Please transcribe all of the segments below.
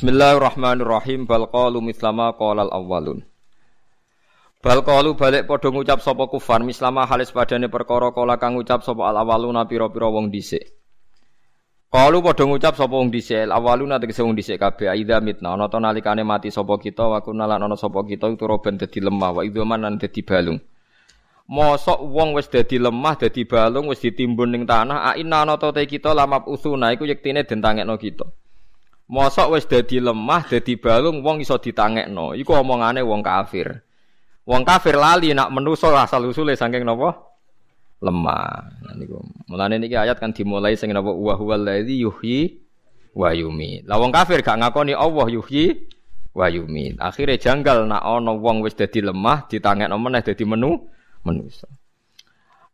Bismillahirrahmanirrahim. Bal qalu mislama qalal awwalun. Bal qalu balik padha ngucap sapa kufar mislama halis padane perkara kala kang ngucap sapa al awwaluna pira-pira wong dhisik. Qalu padha ngucap sapa wong dhisik al awwaluna tegese wong dhisik kabeh aidha mitna ana ta nalikane mati sapa kita wa kunna lan ana sapa kita itu roben dadi lemah wa idzaman lan dadi balung. Mosok wong wis dadi lemah dadi balung wis ditimbun ning tanah a inna ana ta kita lamap usuna iku yektine den tangekno kita. Mosok wis dadi lemah, dadi balung wong iso ditangekno. Iku omongane wong kafir. Wong kafir lali nak menuso asal usule saking napa? Lemah. Niku. Mulane niki ayat kan dimulai sing napa wa huwal ladzi yuhyi wa yumiit. Lah wong kafir gak ngakoni Allah yuhyi wa yumiit. Akhire janggal nak ana wong wis dadi lemah ditangekno meneh dadi menu menusa.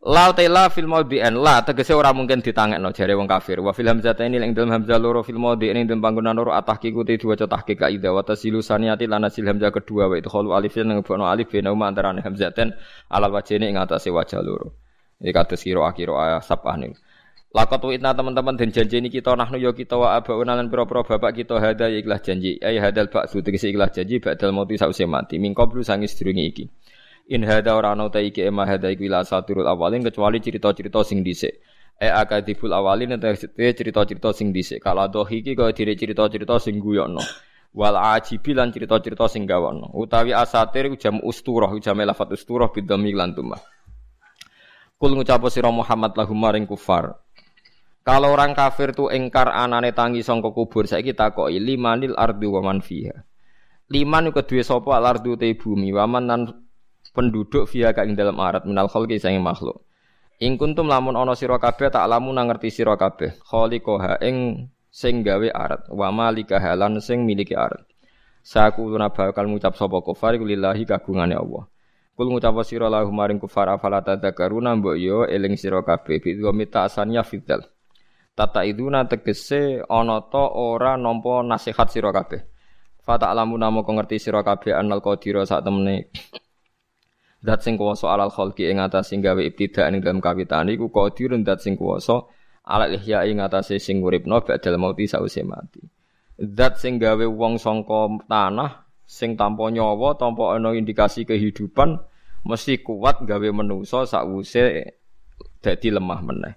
La tela fil maudhi'an la tegese ora mungkin ditangekno jare wong kafir. Wa fil hamzah ini ing dalam hamzah loro fil maudhi'in ing dalam panggonan loro atahqiqu te diwaca tahqiq kaida wa tasilu saniyati lan asil hamzah kedua wa itu alif nang bono alif bena uma antarané hamzaten alal wajhine ing atase wajah loro. Iki kados kira akhir sabah niku. Lakot witna teman-teman dan janji ini kita nahnu yo kita wa abauna lan pira-pira bapak kita hada ya ikhlas janji. Ay hadal ba'su tegese ikhlas janji ba'dal mauti sause mati. Mingkoblu sangis durunge iki. In hada ora ana ta iki ema hada iku ila saturul awalin kecuali cerita-cerita sing dhisik. E akadibul awalin ente cerita-cerita sing dhisik. Kala dohi iki kaya dire cerita-cerita sing guyokno. Wal ajibi lan cerita-cerita sing gawono. Utawi asatir jam usturah jam lafat usturah bidami lan tumah. Kul ngucap sira Muhammad lahum maring kufar. Kalau orang kafir tu engkar anane tangi sangka kubur saiki takoki limanil ardu wa man fiha. Liman kedue sapa al ardu te bumi wa man nan penduduk via ka ing dalam arat minal khalqi sange makhluk. Ing kuntum lamun ana sira kabeh tak lamun ngerti sira kabeh khaliqaha ing sing gawe arat wa malika halan sing miliki arat. Sakuluna bakal ngucap sapa kufar lillahi kagungane Allah. Kul ngucap sira lahu maring kufar afala tadzakaruna mbok yo eling sira kabeh bi mita asanya fidal. Tata iduna tegese ana ta ora nampa nasihat sira kabeh. Fata alamu namo ngerti sira kabeh anal qadira sak temene Zat sing kuwasa alal khalqi ing atas sing gawe ibtidak ing dalam kawitan iku qadirun zat sing kuwasa alal ihya ing atas sing uripno badal mauti sause mati. Zat sing gawe wong sangka tanah sing tanpa nyawa, tanpa ana indikasi kehidupan mesti kuat gawe manusa sakwuse dadi lemah meneh.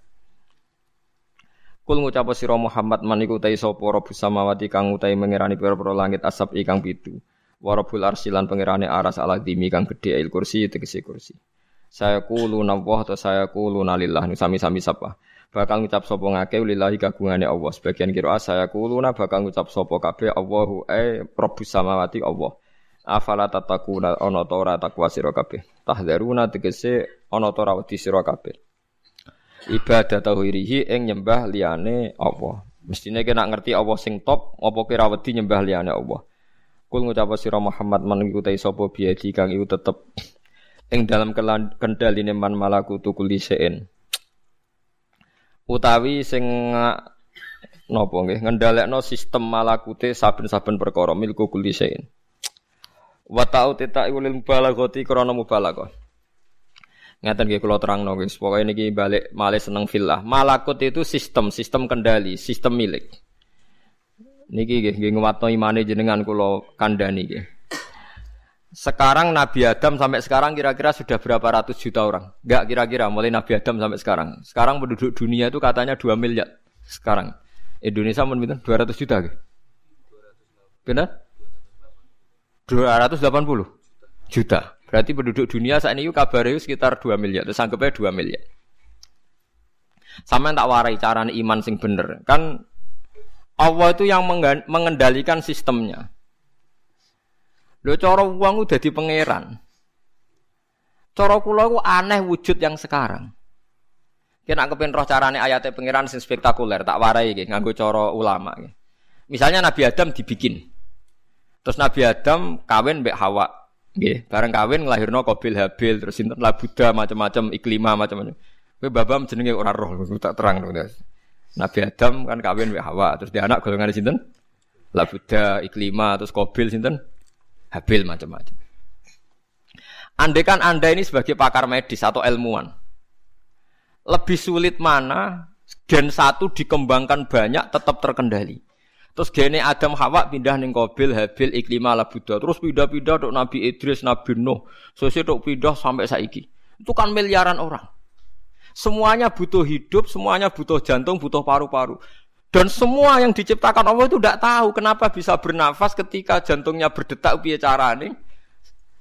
Kul ngucap sira Muhammad man iku ta sapa rabbus samawati kang utahe mengerani pira-pira langit asap ikang pitu. Warabul arsilan pangerane aras ala dimi kang gedhe il kursi tegese kursi. Saya kulu nawah atau saya kulu nalillah nu sami-sami sapa. Bakal ngucap sapa ngake lillahi kagungane Allah. Sebagian kira saya kulu na bakal ngucap sapa kabeh Allahu e Rabbus samawati Allah. Afala tatakuna ana ta ora takwa sira kabeh. Tahdaruna tegese ana ta ora wedi sira kabeh. Ibadah tauhirihi nyembah liyane Allah. Mestine kena ngerti Allah sing top, apa kira wedi nyembah liyane Allah. Kul ngucap sira Muhammad man ikutai sapa biadi kang iku tetep ing dalam kendhaline man malaku tukul lisein. Utawi sing napa nggih ngendhalekno sistem malakute saben-saben perkara milku kulisein. Wa ta'u tita ulil mubalaghati krana mubalaghah. Ngeten nggih kula terangno guys, pokoke niki balik malih seneng filah. Malakut itu sistem, sistem kendali, sistem milik. Niki nggih nggih nguwatno imane jenengan kula kandhani nggih. Sekarang Nabi Adam sampai sekarang kira-kira sudah berapa ratus juta orang? Enggak kira-kira mulai Nabi Adam sampai sekarang. Sekarang penduduk dunia itu katanya 2 miliar. Sekarang Indonesia mungkin 200 juta gitu. Benar? 280 juta. Berarti penduduk dunia saat ini kabarnya sekitar 2 miliar. Terus anggapnya 2 miliar. Sama yang tak warai carane iman sing bener. Kan Allah itu yang mengendalikan sistemnya. Lho cara wong udah di pangeran. Cara kula ku aneh wujud yang sekarang. Kena kepen roh carane ayatnya pangeran sing spektakuler, tak warai iki nganggo cara ulama iki. Misalnya Nabi Adam dibikin. Terus Nabi Adam kawin mbek Hawa. Nggih, bareng kawin nglahirno Qabil Habil terus sinten lah Buddha macam-macam iklima macam-macam. Kowe babam jenenge ora roh, tak terang dong. Nabi Adam kan kawin mbek Hawa, terus dia anak golongan sinten? Labuda, Iklima, terus Kobil sinten? Habil macam-macam. Andai kan Anda ini sebagai pakar medis atau ilmuwan, lebih sulit mana gen satu dikembangkan banyak tetap terkendali. Terus gene Adam Hawa pindah ning Qabil, Habil, Iklima, Buddha. Terus pindah-pindah tok Nabi Idris, Nabi Nuh. Sesuk tok pindah sampai saiki. Itu kan miliaran orang. Semuanya butuh hidup, semuanya butuh jantung, butuh paru-paru. Dan semua yang diciptakan Allah itu tidak tahu kenapa bisa bernafas ketika jantungnya berdetak piye carane.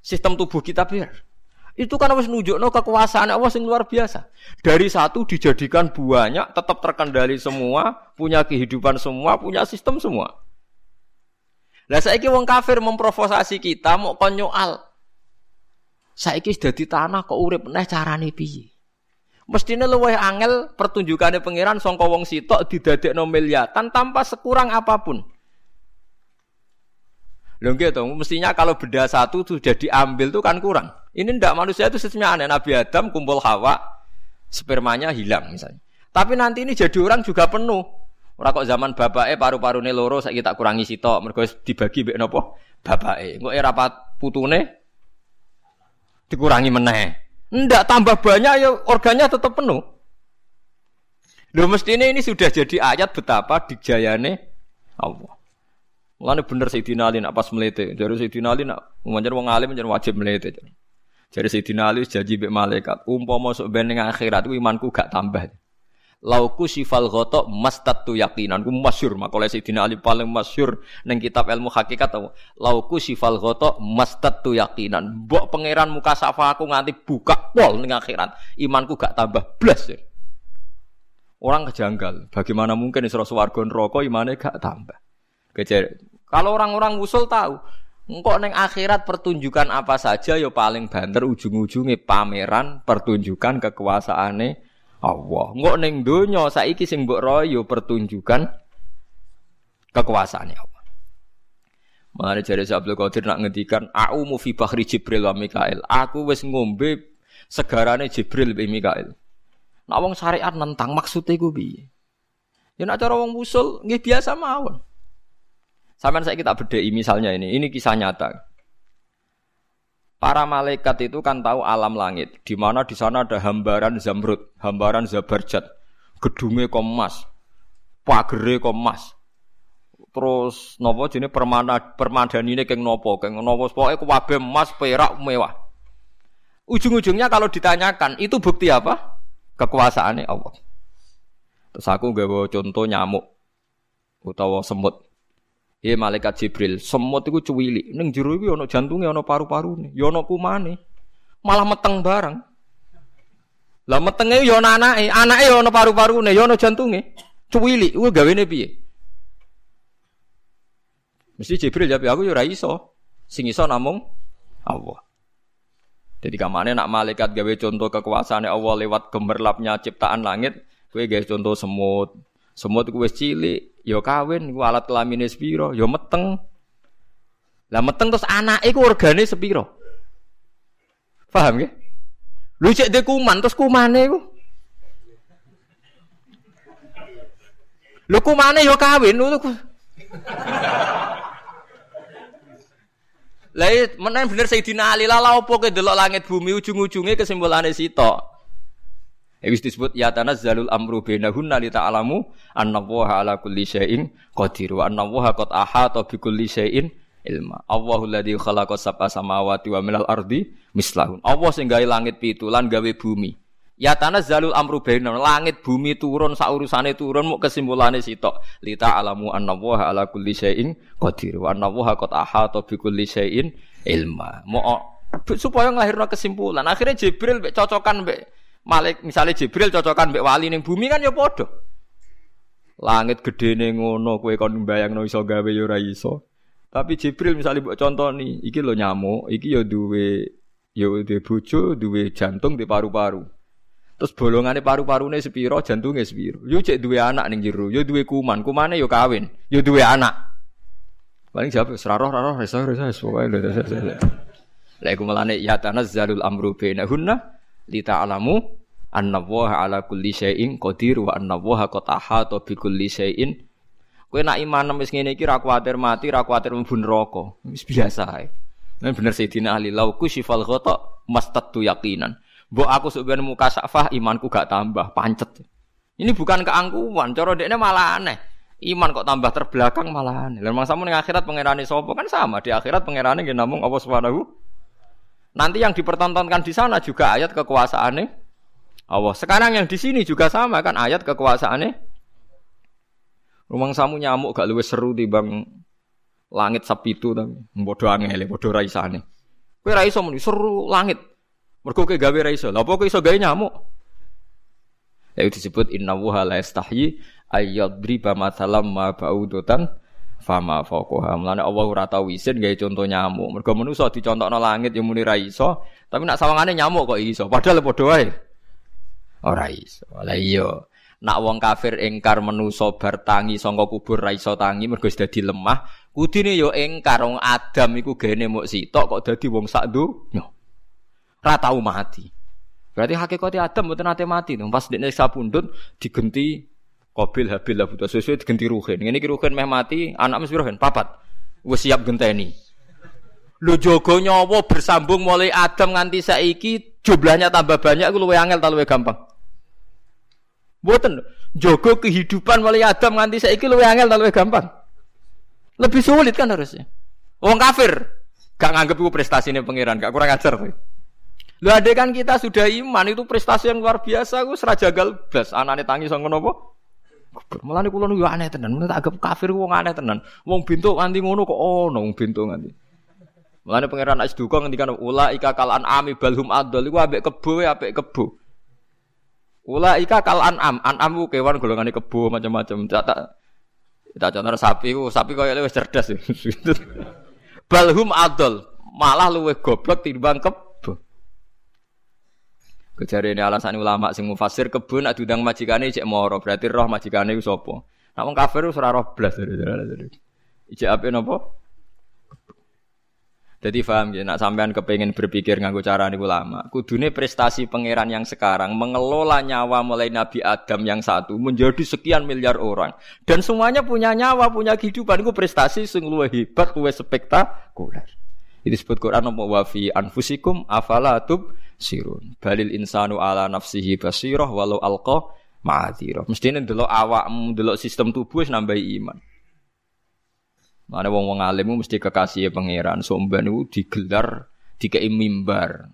Sistem tubuh kita biar. Itu kan harus nunjukno kekuasaan Allah yang luar biasa. Dari satu dijadikan banyak, tetap terkendali semua, punya kehidupan semua, punya sistem semua. Lah saiki wong kafir memprovokasi kita mau konyoal. Saiki sudah di tanah kok urip neh carane piye? Mestine luwih angel pertunjukane pangeran sangka wong sitok didadekno miliatan tanpa sekurang apa pun. Lho gitu, mestinya kalau beda satu sudah diambil tuh kan kurang. Ini ndak manusia itu sistemnya aneh. Nabi Adam kumpul Hawa, spermanya hilang misalnya. Tapi nanti ini jadi orang juga penuh. Orang kok zaman bapaknya paru-paru nih loro saya kita kurangi sitok. Mereka dibagi bek nopo bapaknya. Kok era putune dikurangi meneh. Ndak tambah banyak ya organnya tetap penuh. Loh mestinya ini sudah jadi ayat betapa dijayane Allah. Mulane bener Sayyidina Ali nak pas melete. Dari Sayyidina Ali nak menjadi wong alim menjadi wajib melete. Jadi Sayyidina Ali janji mbek malaikat, umpama sok ben ning imanku gak tambah. Lauku sifal ghotok mastatu yakinan. Ku masyur makalah Sayyidina Ali paling masyur neng kitab ilmu hakikat tau. Lauku sifal ghotok mastatu yakinan. Mbok pangeran muka safa aku nganti buka pol ning akhirat. Imanku gak tambah blas. Ya. Orang kejanggal. Bagaimana mungkin Isra swarga neraka imane gak tambah. Kejar. Kalau orang-orang usul tahu, Engkau neng akhirat pertunjukan apa saja yo ya paling banter ujung-ujungnya pameran pertunjukan kekuasaane Allah. Engkau neng donya saiki sing mbok roy yo ya pertunjukan kekuasaane Allah. Mari jare Abdul Qadir nak ngendikan au fi bahri Jibril wa Mikail. Aku wis ngombe segarane Jibril be Mikail. Nak wong syariat nentang maksudnya gue piye? Ya nak cara wong usul nggih biasa mawon. Sampai saya kita bedai misalnya ini, ini kisah nyata. Para malaikat itu kan tahu alam langit, di mana di sana ada hambaran zamrud, hambaran zabarjat, gedungnya komas, pagere komas, terus nopo jenis permana permadan ini keng nopo, keng nopo pokoknya kuwabe emas perak mewah. Ujung-ujungnya kalau ditanyakan itu bukti apa? Kekuasaannya Allah. Terus aku bawa contoh nyamuk utawa semut. Ya malaikat Jibril, semut itu cuwili. Neng jero iku ana jantunge, ana paru-parune, ya ana kumane. Malah meteng bareng. Lah metenge ya ana anake, anake ya ana paru-parune, ya ana jantunge. Cuwili, kuwi gawene piye? Mesti Jibril jawab, aku ya ora iso. Sing iso namung Allah. Jadi kamane nak malaikat gawe contoh kekuasaan Allah lewat gemerlapnya ciptaan langit, kowe gawe contoh semut. Semut ku wis cilik, ya kawin ku alat kelamin sepiro, ya meteng. Lah meteng terus anake ku organe sepiro? Paham ya? Lu cek de kuman terus kumane ku. Lu kumane ya kawin lu. Lah iya, menen bener Sayyidina Ali lah opo ke delok langit bumi ujung-ujunge kesimpulane sitok. Ya wis disebut ya tanazzalul amru bainahunna li ta'lamu annallaha ala kulli syai'in qadir wa annallaha qad ahata bi kulli syai'in ilma. Allahu alladzi khalaqa sab'a samawati wa minal ardi mislahun. Allah sing gawe langit pitu lan gawe bumi. Ya tanazzalul amru bainahum langit bumi turun sak urusane turun muk kesimpulane sitok. Li ta'lamu annallaha ala kulli syai'in qadir wa annallaha qad ahata bi kulli syai'in ilma. Mau supaya nglahirno kesimpulan. Akhirnya Jibril cocokan mbek Malik misalnya Jibril cocokan mbek wali ning bumi kan ya padha. Langit gede ning ngono kowe kon mbayangno iso gawe ya ora iso. Tapi Jibril misalnya mbok nih, iki lo nyamuk, iki ya duwe ya duwe bojo, duwe jantung, di paru-paru. Terus bolongannya paru-parune sepiro, jantungnya sepiro. Yo cek duwe anak ning jero, yo duwe kuman, kumane yo kawin, yo duwe anak. Paling jawab seraroh raroh resa resa pokoke lho. Lah iku melane ya tanazzalul amru bainahunna li ta'lamu annallaha ala kulli syai'in qadir wa annallaha qad ahata bi kulli syai'in kowe nak iman wis ngene iki ra kuwatir mati ra kuwatir mlebu neraka wis biasa ae Nah bener Sayyidina Ali lauku syifal ghata mastatu yakinan mbok aku sebenarnya muka safah imanku gak tambah pancet ini bukan keangkuhan cara dekne malah aneh Iman kok tambah terbelakang malahan. Lah mangsamu ning akhirat pangerane sapa kan sama. Di akhirat pangerane nggih namung Allah Subhanahu. Nanti yang dipertontonkan di sana juga ayat kekuasaannya Allah. Sekarang yang di sini juga sama kan ayat kekuasaannya. Rumang samu nyamuk gak luwes seru bang langit sapitu tapi bodoh angel, bodoh raisane. Kowe ra iso muni seru langit. Mergo kowe gawe ra iso. Lha apa kowe iso gawe nyamuk? Ya disebut inna wuha la yastahyi ayyadriba ma ba'udatan fama faqaha. Mulane Allah ora tau isin gawe contoh nyamuk. Mergo manusa dicontokno langit ya muni ra iso, tapi nak sawangane nyamuk kok iso. Padahal padha wae. Ora iso. Lah iya. Nak wong kafir engkar menusa bar tangi sangka kubur ra iso tangi mergo dadi lemah, kudine yo engkar wong Adam iku gene muk sitok kok dadi wong sak donya. Ra tau mati. Berarti hakikatnya Adam mboten nate mati. Pas dekne sapundhut digenti Qabil Habil butuh sesuai digenti Ruhin. Ini Ruhin meh mati, anak mesti Ruhin papat. Wes siap genteni. Lu jogo nyawa bersambung mulai Adam nganti saiki jumlahnya tambah banyak aku luwe angel ta gampang. Mboten jogo kehidupan mulai Adam nganti saiki luwe angel ta luwe gampang. Lebih sulit kan harusnya. Wong kafir gak nganggep prestasi ini pangeran, gak kurang ajar. Lu ada kan kita sudah iman itu prestasi yang luar biasa, aku serajagal blas anane tangi sangka nopo? Mulane kula niku aneh tenan, tak anggap kafir wong aneh tenan. Wong bintuk nganti ngono kok ono wong bintuk nganti. Mulane pangeran Asduka ngendikan ula ika kalan ami balhum adol iku ambek kebo apik kebo. Ula ika kal an'am, an'am ku kewan golongane kebo macam-macam. Tak tak tak contoh sapi ku, sapi koyo wis cerdas. balhum adol, malah luwih goblok timbang kebo. Kejari ini alasan ulama sing mufasir kebun nak diundang majikane cek moro berarti roh majikane itu sopo. Nak wong kafir itu ora roh blas. Ijek apa nopo? Jadi paham ya, nak sampean kepengen berpikir nganggo cara ini ulama. Kudune prestasi pangeran yang sekarang mengelola nyawa mulai Nabi Adam yang satu menjadi sekian miliar orang dan semuanya punya nyawa, punya kehidupan. Itu prestasi sing luwih hebat, luwih spektakuler. Itu disebut Quran apa wa fi anfusikum afala tub sirun. Balil insanu ala nafsihi basirah walau alqa ma'adzirah. Mestine ndelok awakmu, ndelok sistem tubuh wis nambahi iman. Mana wong-wong alim mesti kekasih pangeran. Somban itu digelar dikei mimbar.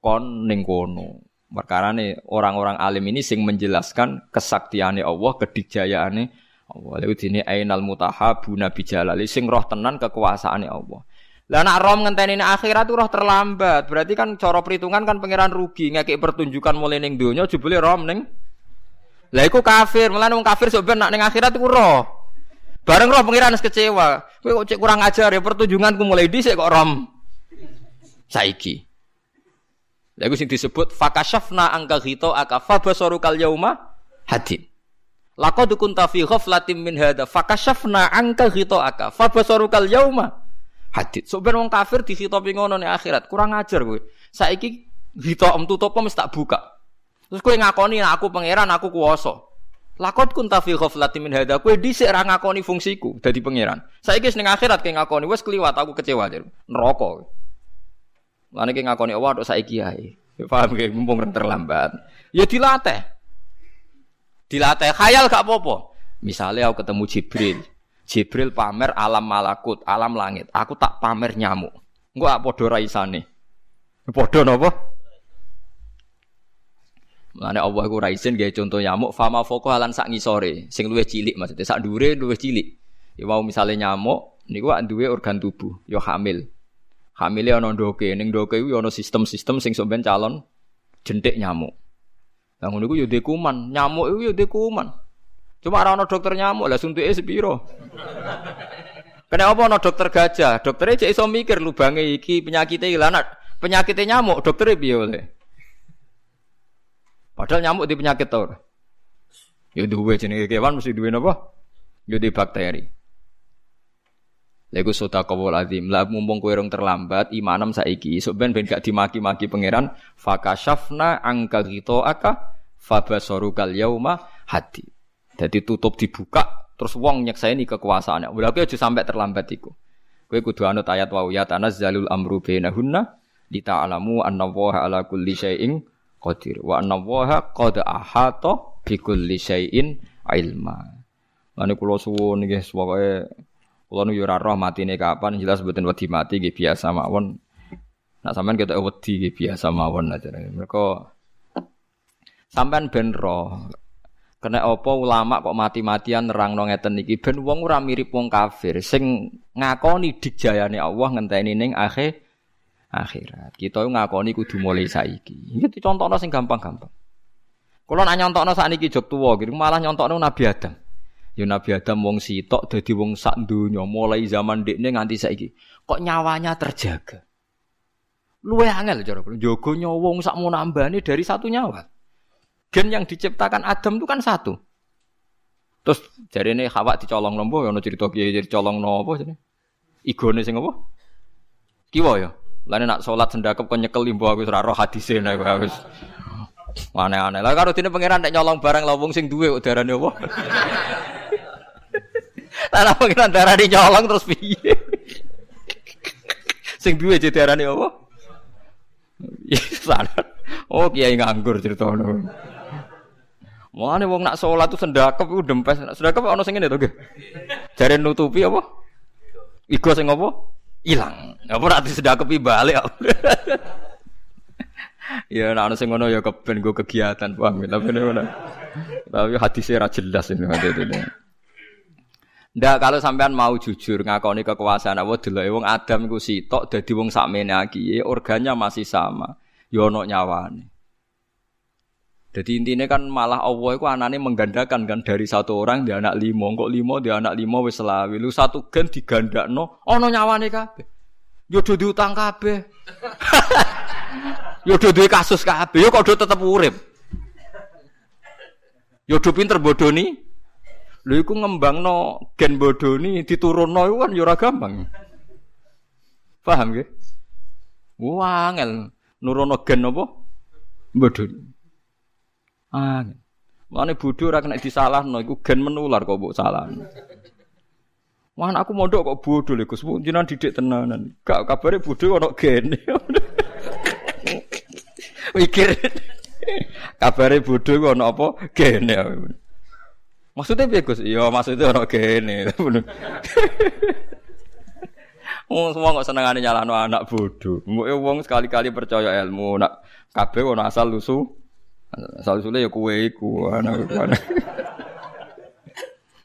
Kon ning kono. Perkara orang-orang alim ini sing menjelaskan kesaktiannya Allah, kedikjayaannya Allah. Lalu ini ainal mutahabuna bijalali sing roh tenan kekuasaannya Allah. Lah nak rom ngenteni akhirat roh terlambat. Berarti kan cara perhitungan kan pangeran rugi ngekek pertunjukan mulai ning donya jebule rom ning. Lah iku kafir, mulane wong kafir sok nak ning akhirat iku roh. Bareng roh pangeran kecewa. Kowe kok cek kurang ajar ya pertunjukanku mulai dhisik kok rom. Saiki. Lah iku sing disebut fakashafna angka ghito akafa basarukal yauma hadid. Laqad kunta fi ghaflatin min hadza fakashafna angka ghito akafa basarukal yauma hadit. So wong kafir dihitopi ngono ning akhirat, kurang ajar kowe. Saiki hitom tutup mesti tak buka. Terus kowe ngakoni aku pangeran, aku kuwasa. Lakot kun ta fi ghaflatin min hadza. Kowe dhisik ra ngakoni fungsiku dadi pangeran. Saiki ning akhirat kowe ngakoni wis kliwat aku kecewa jar. Neraka. Lan iki ngakoni Allah tok saiki ae. Paham ge mumpung terlambat. Ya dilatih. Dilatih khayal gak apa-apa. Misalnya aku ketemu Jibril, Jibril pamer alam malakut, alam langit. Aku tak pamer nyamuk. Engko apa padha raisane. Padha napa? Mulane Allah iku ra isin gawe contoh nyamuk fama foko halan sak ngisore, sing luwih cilik maksudnya sak dhuwure luwih cilik. Ya mau misale nyamuk niku duwe organ tubuh, ya hamil. Hamile ana ndoke, ning ndoke iku ana sistem-sistem sing sampeyan calon jentik nyamuk. Lah ngono iku ya kuman, nyamuk iku ya kuman. Cuma orang dokter nyamuk lah suntuke sepiro. Kenapa ana dokter gajah? Dokternya cek iso mikir lubange iki penyakitnya ilang penyakitnya nyamuk, dokternya piye oleh. Padahal nyamuk di penyakit tau. Ya duwe jenenge kewan mesti duwe napa? Ya di bakteri. Lego sota kawul azim. Lah mumpung kowe rong terlambat imanem saiki, sok ben ben gak dimaki-maki pangeran, fakashafna angka gitu aka fabasorukal yauma hati. Jadi tutup dibuka terus wong nyeksaini kekuasaannya. Berarti aja sampai terlambat iku. Kowe kudu anut ayat wa ya tanazzalul amru bainahunna lita'lamu anna Allaha ala kulli syai'in qadir wa anna Allaha qad ahata bi kulli syai'in ilma. Lan kula suwun nggih pokoke kula nu ora roh matine kapan jelas mboten wedi mati nggih biasa mawon. Nak sampean ketok wedi nggih biasa mawon aja. Mereka sampean ben roh Kena apa ulama kok mati-matian nerangno ngeten iki ben wong ora mirip wong kafir sing ngakoni digjayane Allah ngenteni ning akhir akhirat. Kita ngakoni kudu mulai saiki. Iki dicontohno sing gampang-gampang. Kula nak nyontokno sakniki jog tuwa gitu, malah nyontokno Nabi Adam. Ya Nabi Adam wong sitok dadi wong sak donya mulai zaman dekne nganti saiki. Kok nyawanya terjaga. Luwe angel cara kula. Jogo nyawa wong sak nambani dari satu nyawa. Gen yang diciptakan Adam itu kan satu. Terus jari ini Hawa dicolong lombo, ya cerita kiai colong nopo jadi. Igone sing apa? Kiwa ya. Lain nak sholat sendakep kau nyekel limbo aku seraro hadisnya nih aku. Aneh-aneh. Lah karo dene pangeran nek nyolong barang lawung sing duwe udarane apa? Lah pangeran darane nyolong terus piye? sing duwe darane apa? Sadar. Oh kiai nganggur ceritane. Mulane wong nak salat tuh sendakep iku dempes. Sendakep ana sing ngene to nggih. Jare nutupi apa? Iku sing apa? Ilang. Apa ora disedakepi balik. ya nek sing ngono ya keben go kegiatan paham ya? tapi ngono. Tapi hadisnya ra jelas ini hadis ini. Ndak kalau sampean mau jujur ngakoni kekuasaan Allah deloke wong Adam iku sitok dadi wong sakmene iki organnya masih sama. Ya ono nyawane. Jadi intinya kan malah Allah itu anaknya menggandakan kan dari satu orang dia anak limo, kok limo dia anak limo wis selawi. Lu satu gen digandakno, ono nyawane kabeh. Yo do diutang. Yo duwe kasus kabeh, yo kok do tetep urip. Yo pinter bodoni. Lho iku ngembangno gen bodoni diturunno iku kan yo ora gampang. Paham nggih? Wah, angel nurono gen apa? Bodoni. Ah. Mane bodho ora kena disalahno iku gen menular kok mbok salahno. Wah, aku mondok kok bodho lho Gus. Jenengan didik tenanan. Gak kabare bodho ono gene. Mikir. Kabare bodho ku ana apa? Gene. Maksudnya piye Gus? Iya, maksudnya ana gene. Wong semua kok senengane nyalahno anak bodoh. Mbok wong sekali-kali percaya ilmu, nak kabeh ono asal lusu. Asal usule ya kowe iku, anak.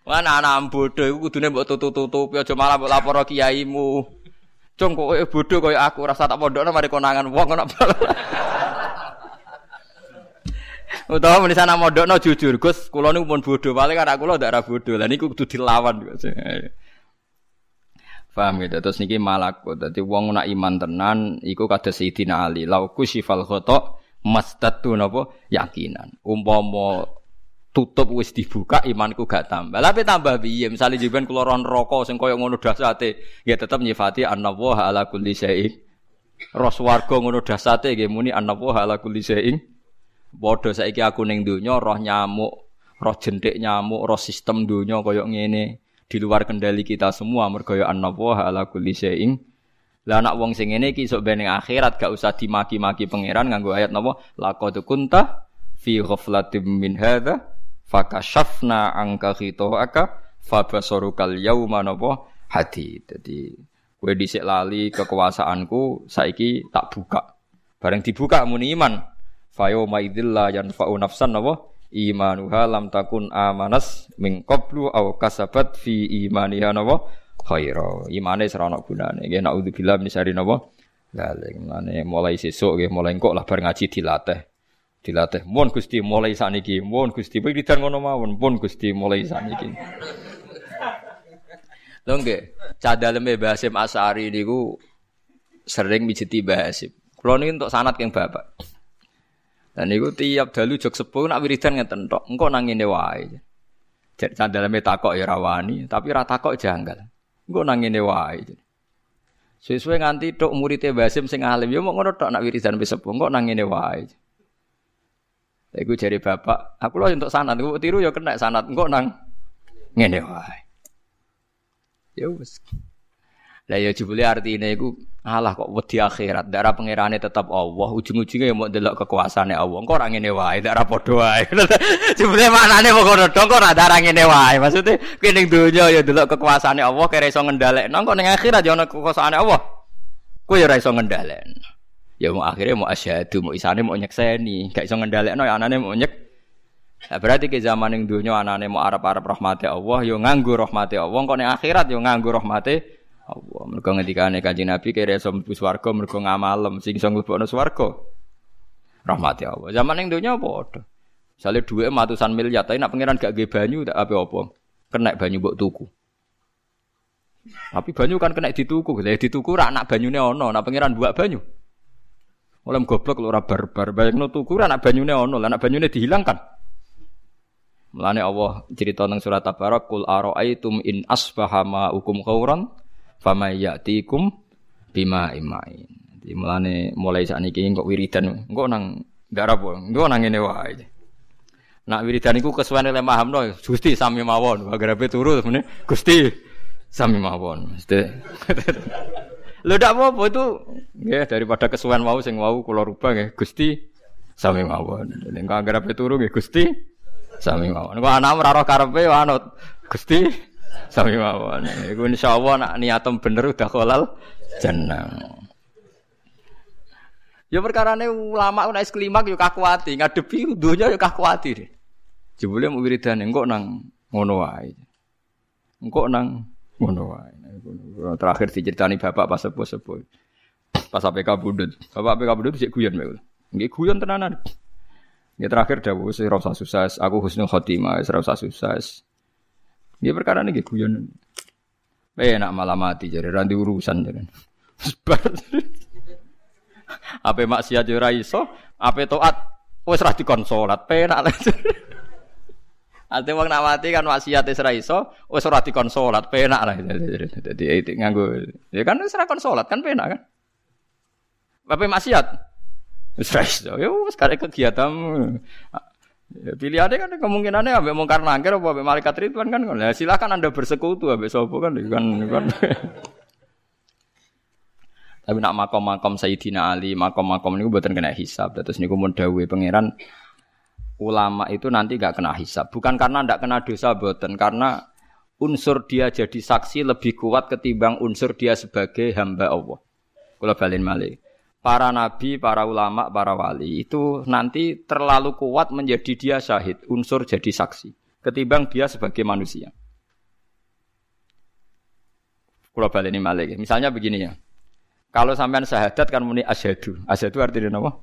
Mana anak bodoh iku kudune mbok tutup-tutupi aja malah mbok lapor kiaimu. Cung kok bodoh kaya aku rasa tak pondokno mari konangan wong kok Utawa meni sana modokno jujur, Gus, kula niku pun bodho, paling anak kula ndak ra bodho. Lah niku kudu dilawan. Paham gitu. Terus niki malakut. Dadi wong nak iman tenan iku kados Sayyidina Ali. Lauku sifal khata mastatu napa yakinan. Umpama tutup wis dibuka imanku gak tambah. Tapi tambah piye? Misale jiban kula ron neraka sing kaya ngono dasate, ya tetep nyifati annallaha ala kulli syai'in. Ros warga ngono dasate nggih muni annallaha ala kulli syai'in Padha saiki aku ning donya roh nyamuk, roh jentik nyamuk, roh sistem donya kaya ngene di luar kendali kita semua mergo ya annallaha ala kulli syai'in. Lah anak wong sing ngene iki sok ben akhirat gak usah dimaki-maki pangeran nganggo ayat napa? Laqad kunta fi ghaflatin min hadza fakashafna angka khitoaka fabasarukal yauma napa? Hadi. Dadi kowe dhisik lali kekuasaanku saiki tak buka. Bareng dibuka muni iman. Fayo maidillah yanfa'u nafsan napa? Imanuha lam takun amanas min qablu aw kasabat fi imaniha napa khaira. Imane ora ana gunane. Nggih naudzubillah min syarri napa Lale ngene mulai sesuk nggih mulai kok lah bar ngaji dilatih. Dilatih mun Gusti mulai sakniki, mun Gusti wiridan ngono mawon, mun Gusti mulai sakniki. Lho nggih, cadaleme Basim Asari niku sering mijiti Basim. Kulo niki untuk sanat yang Bapak. Dan itu tiap dalu jok sepuh nak wiridan ngeten tok. Engko nang ngene wae. Jadi sandaleme takok ya rawani, tapi ra takok janggal. Engko nang ngene wae. Sesuai nganti tok muridé Basim sing alim ya mau ngono tok nak wiridan wis sepuh. Engko nang ngene wae. Iku jari bapak, aku loh untuk sanat, aku tiru ya kena sanat, engko nang ngene wae. Ya wis. Lah ya jebule artine iku alah kok wedi akhirat, darah pangerane tetap Allah, ujung-ujungnya ya mau delok kekuasaane Allah. Engko ora ngene wae, darah padha wae. jebule maknane kok ngono dong kok ora darah ngene wae. Maksude kowe donya ya delok kekuasaane Allah kira iso ngendhalekno, kok akhirat ya ana kekuasaane Allah. Kowe ya ora iso. Ya mau akhirnya mau asyhadu, mau isane mau nyekseni, gak iso ngendhalekno ya anane mau nyek Nah, berarti ke zaman yang dunia anane mau Arab-Arab rahmati Allah, yo nganggu rahmati Allah, kok ning akhirat yo nganggu rahmati Allah. Mergo ngendikane Kanjeng Nabi kira iso mlebu swarga mergo ngamalem sing iso mlebokno swarga. Rahmati Allah. Zaman ning donya padha. Misale dhuwit matusan miliar, tapi nak pangeran gak nggih banyu tak apa-apa. Kena banyu mbok tuku. Tapi banyu kan kena dituku, lah dituku ora anak banyune ana, nak pangeran buak banyu. Oleh goblok lho ora barbar, bayangno tuku ora anak banyune ana, anak banyune dihilangkan. Mulane Allah cerita nang surat Tabarak, "Qul ara'aitum in asbaha ma'ukum khauran fama ya'tikum bima imain. Jadi mulane mulai saat ini kok wiridan, engko nang po, engko nang ini wae. Nak wiridan iku kesuwen oleh no, Gusti sami mawon, ape turu sebenarnya Gusti sami mawon. Lho ndak apa-apa itu ya daripada kesuwen mau sing wau kula rubah nggih Gusti sami mawon. Nek ape turu nggih Gusti sami mawon. Kok anak ora roh karepe anut Gusti Sami mawon. Iku insyaallah nak niatem bener udah kolal jeneng. Ya perkara ini ulama nek klimak yo kakuati, ngadepi dunya yo kakuati deh. Jebule mau wiridane engko nang ngono wae. Engko nang ngono wae. Terakhir diceritani bapak pas sepuh-sepuh. Pas APK budut. Bapak APK budut sik guyon mek. Nggih guyon tenanan. Ya terakhir dawuh wis ora usah sukses, aku husnul khotimah, wis ora usah sukses. Dia perkara ini guyon. Eh nak malah mati jadi ranti urusan jadi. Sebar. Apa maksiat yo ora iso, apa taat wis ra dikon salat, penak lah. Ate wong nak mati kan maksiat wis ra iso, wis ora dikon salat, penak lah. Dadi itu nganggo. Ya kan wis ra kon salat kan penak kan. Apa maksiat? Wis ra iso. Ya wis kegiatan Ya, pilihannya kan kemungkinannya ambek mungkar nangkir apa ambek malaikat ridwan kan. Ya, silakan Anda bersekutu ambek sapa kan kan. kan. Tapi nak makom-makom Sayyidina Ali, makom-makom ini buatan kena hisab. Terus niku mun dawuhe pangeran ulama itu nanti gak kena hisab. Bukan karena ndak kena dosa buatan, karena unsur dia jadi saksi lebih kuat ketimbang unsur dia sebagai hamba Allah. Kula balin malih para nabi, para ulama, para wali itu nanti terlalu kuat menjadi dia syahid, unsur jadi saksi, ketimbang dia sebagai manusia. Kalau balik ini malik. Misalnya begini ya. Kalau sampean syahadat kan muni asyhadu. Asyhadu artinya apa?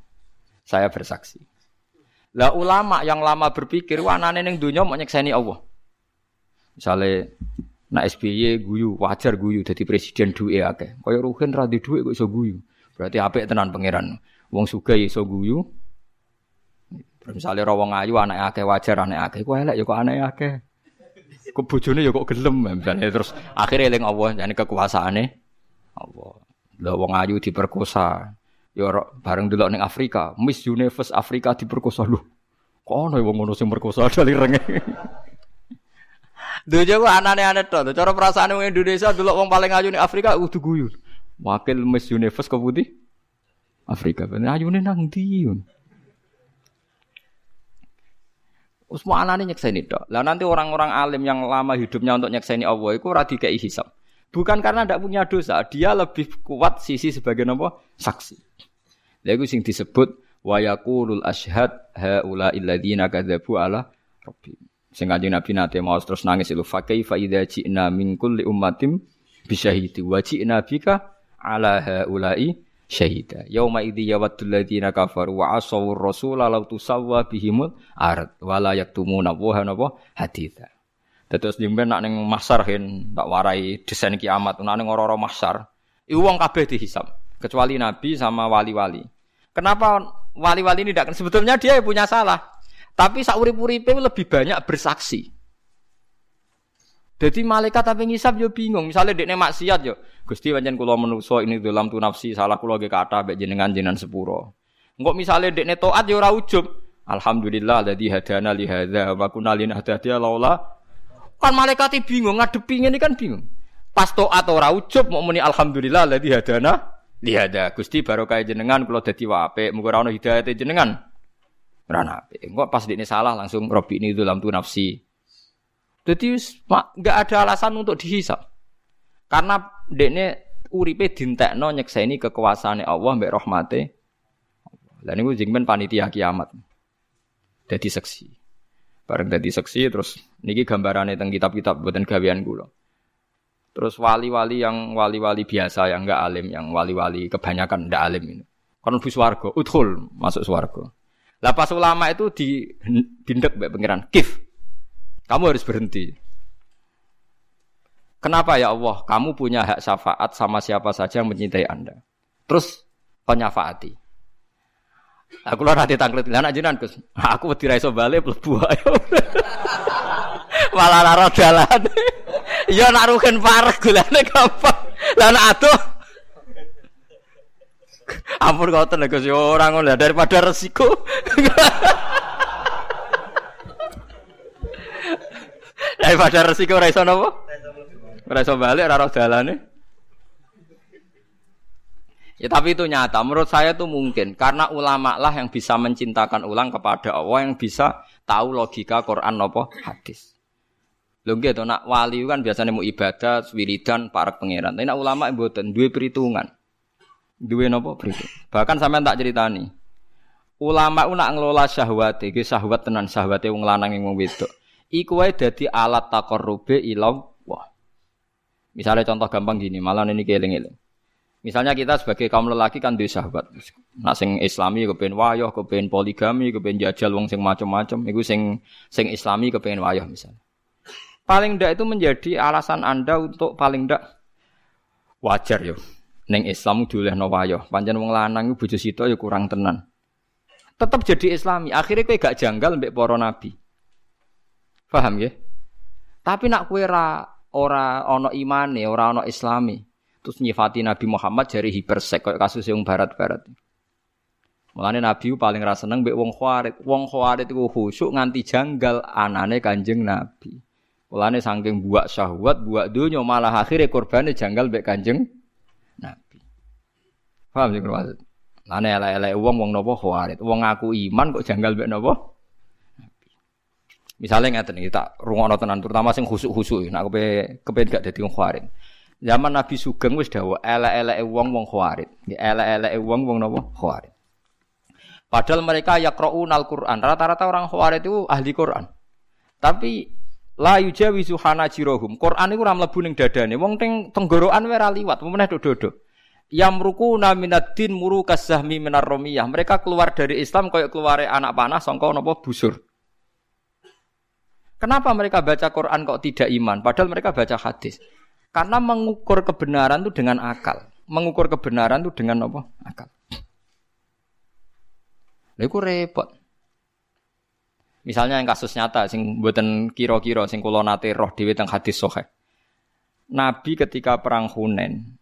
Saya bersaksi. Lah ulama yang lama berpikir wah anane ning donya mau nyekseni Allah. Misalnya nak SBY guyu, wajar guyu jadi presiden duwe akeh. Kaya Ruhin ra duwe kok iso guyu. Berarti apik tenan pangeran. Wong sugih iso guyu. Misalnya rawong ayu anak akeh wajar anak akeh. Kok elek ya kok anak akeh. Kok bojone ya kok gelem misalnya terus akhirnya eling Allah jane kekuasaane Allah. Lah wong ayu diperkosa. Ya bareng delok ning Afrika, Miss Universe Afrika diperkosa lho. Kok ana wong ngono sing merkosa dari renge. Dojo kok anane aneh to. Cara perasaan wong Indonesia delok wong paling ayu ning Afrika kudu guyu. Wakil Miss Universe ke putih Afrika. Ayune nang ndi Usma anane nyekseni tok. Lah nanti orang-orang alim yang lama hidupnya untuk nyekseni Allah itu ora dikei. Bukan karena tidak punya dosa, dia lebih kuat sisi sebagai nopo saksi. Lha iku sing disebut wa yaqulul ashhad haula illadzina kadzabu ala rabbi. Sing kanjeng Nabi nate mau terus nangis itu fa kaifa idza ji'na min kulli ummatin bisyahidi wa ji'na bika ala haula'i syahida. Yauma idzi yawaddul ladzina kafaru wa asaw rasula law tusawwa bihimul ard wa la yaktumuna wa napa haditha. Terus jemben nak ning masar hen tak warai desain kiamat nak ning ora-ora masar. Iku wong kabeh dihisab kecuali nabi sama wali-wali. Kenapa wali-wali ini tidak sebetulnya dia punya salah. Tapi saurip-uripe lebih banyak bersaksi. Jadi malaikat tapi ngisap yo bingung. Misalnya dekne maksiat yo, Gusti pancen kula menuso ini dalam tu nafsi salah kula ge kata mbek jenengan jenengan sepuro. Engko misalnya dekne taat yo ora. Alhamdulillah alladzi hadana li hadza wa kunna linahtadiya laula kan malaikat bingung ngadepi ini kan bingung. Pas taat ora ujub mau muni alhamdulillah ladzi hadana lihada. Gusti barokah jenengan kula dadi wape, muga ora ono hidayate jenengan. Ora apik. Engko pas dene salah langsung robi ini dalam tu nafsi. Jadi nggak ada alasan untuk dihisap. Karena dekne uripe dintekno nyekseni kekuasaane Allah mbek rahmate. Lah niku jengben panitia kiamat. Dadi seksi. Bareng dadi seksi terus niki gambarane teng kitab-kitab buatan gawean kula. Terus wali-wali yang wali-wali biasa yang enggak alim, yang wali-wali kebanyakan enggak alim ini. Kon bus warga, uthul masuk swarga. Lah pas ulama itu di dindek mbek pangeran, kif. Kamu harus berhenti. Kenapa ya Allah? Kamu punya hak syafaat sama siapa saja yang mencintai Anda. Terus penyafaati. Aku lah nanti tangklet lah anak jinan Gus. Aku wedi ra iso bali ayo. Malah lara dalan. Ya nak rugen parek gulane gampang. Lah nak aduh. Ampun kau tenan Gus ora ngono daripada resiko. Daripada resiko ora iso napa? Ora iso balik ora roh dalane. Ya tapi itu nyata. Menurut saya itu mungkin karena ulama lah yang bisa mencintakan ulang kepada Allah yang bisa tahu logika Quran apa hadis. Lho nggih to nak wali kan biasanya mau ibadah, wiridan, para pangeran. Tapi nak ulama mboten duwe perhitungan. Duwe napa perhitungan. Bahkan sampean tak ceritani. Ulama ku nak ngelola syahwat, iki syahwat tenan syahwate wong lanang wong wedok. Iku wae dadi alat takarrube ila wah. Misalnya contoh gampang gini, malah ini keling-eling. Misalnya kita sebagai kaum lelaki kan duwe syahwat. Nak sing islami kepen wayah, kepen poligami, kepen jajal wong sing macam-macam, iku sing sing islami kepen wayah misalnya. Paling ndak itu menjadi alasan Anda untuk paling ndak wajar yo. Neng Islam diolehno wayah. Pancen wong lanang iku bojo sito ya kurang tenan. Tetap jadi Islami. Akhirnya kowe gak janggal mbek para nabi. Paham ya? Tapi nak kue ra ora ono imane, ora ono islami. Terus nyifati Nabi Muhammad jari hipersek kayak kasus yang barat-barat. Mulane Nabi paling ra seneng mbek wong khawarit. Wong khawarit iku khusyuk nganti janggal anane Kanjeng Nabi. Mulane saking buak syahwat, buak dunya malah akhirnya korbane janggal mbek Kanjeng Nabi. Paham sih maksud? Lane elek-elek wong wong nopo khawarit. Wong aku iman kok janggal mbek nopo? Misalnya ngeten iki tak rungono tenan terutama sing khusuk-khusuk nek kepe kepen gak dadi wong. Zaman Nabi Sugeng wis dawuh elek-eleke wong wong khawarit. Elek-eleke wong wong napa khawarit. Padahal mereka yaqra'un al-Qur'an. Rata-rata orang khawarit itu ahli Qur'an. Tapi la yujawizu hanajirohum. Qur'an iku ora mlebu ning dadane. Wong teng tenggorokan wae ora liwat, meneh dodo. Yamrukuna minaddin muru kasahmi minar romiyah. Mereka keluar dari Islam kayak keluar anak panah sangka napa busur. Kenapa mereka baca Quran kok tidak iman? Padahal mereka baca hadis. Karena mengukur kebenaran itu dengan akal. Mengukur kebenaran itu dengan apa? Akal. Itu repot. Misalnya yang kasus nyata, sing buatan kiro-kiro, sing nate roh teng hadis sohe. Nabi ketika perang Hunen,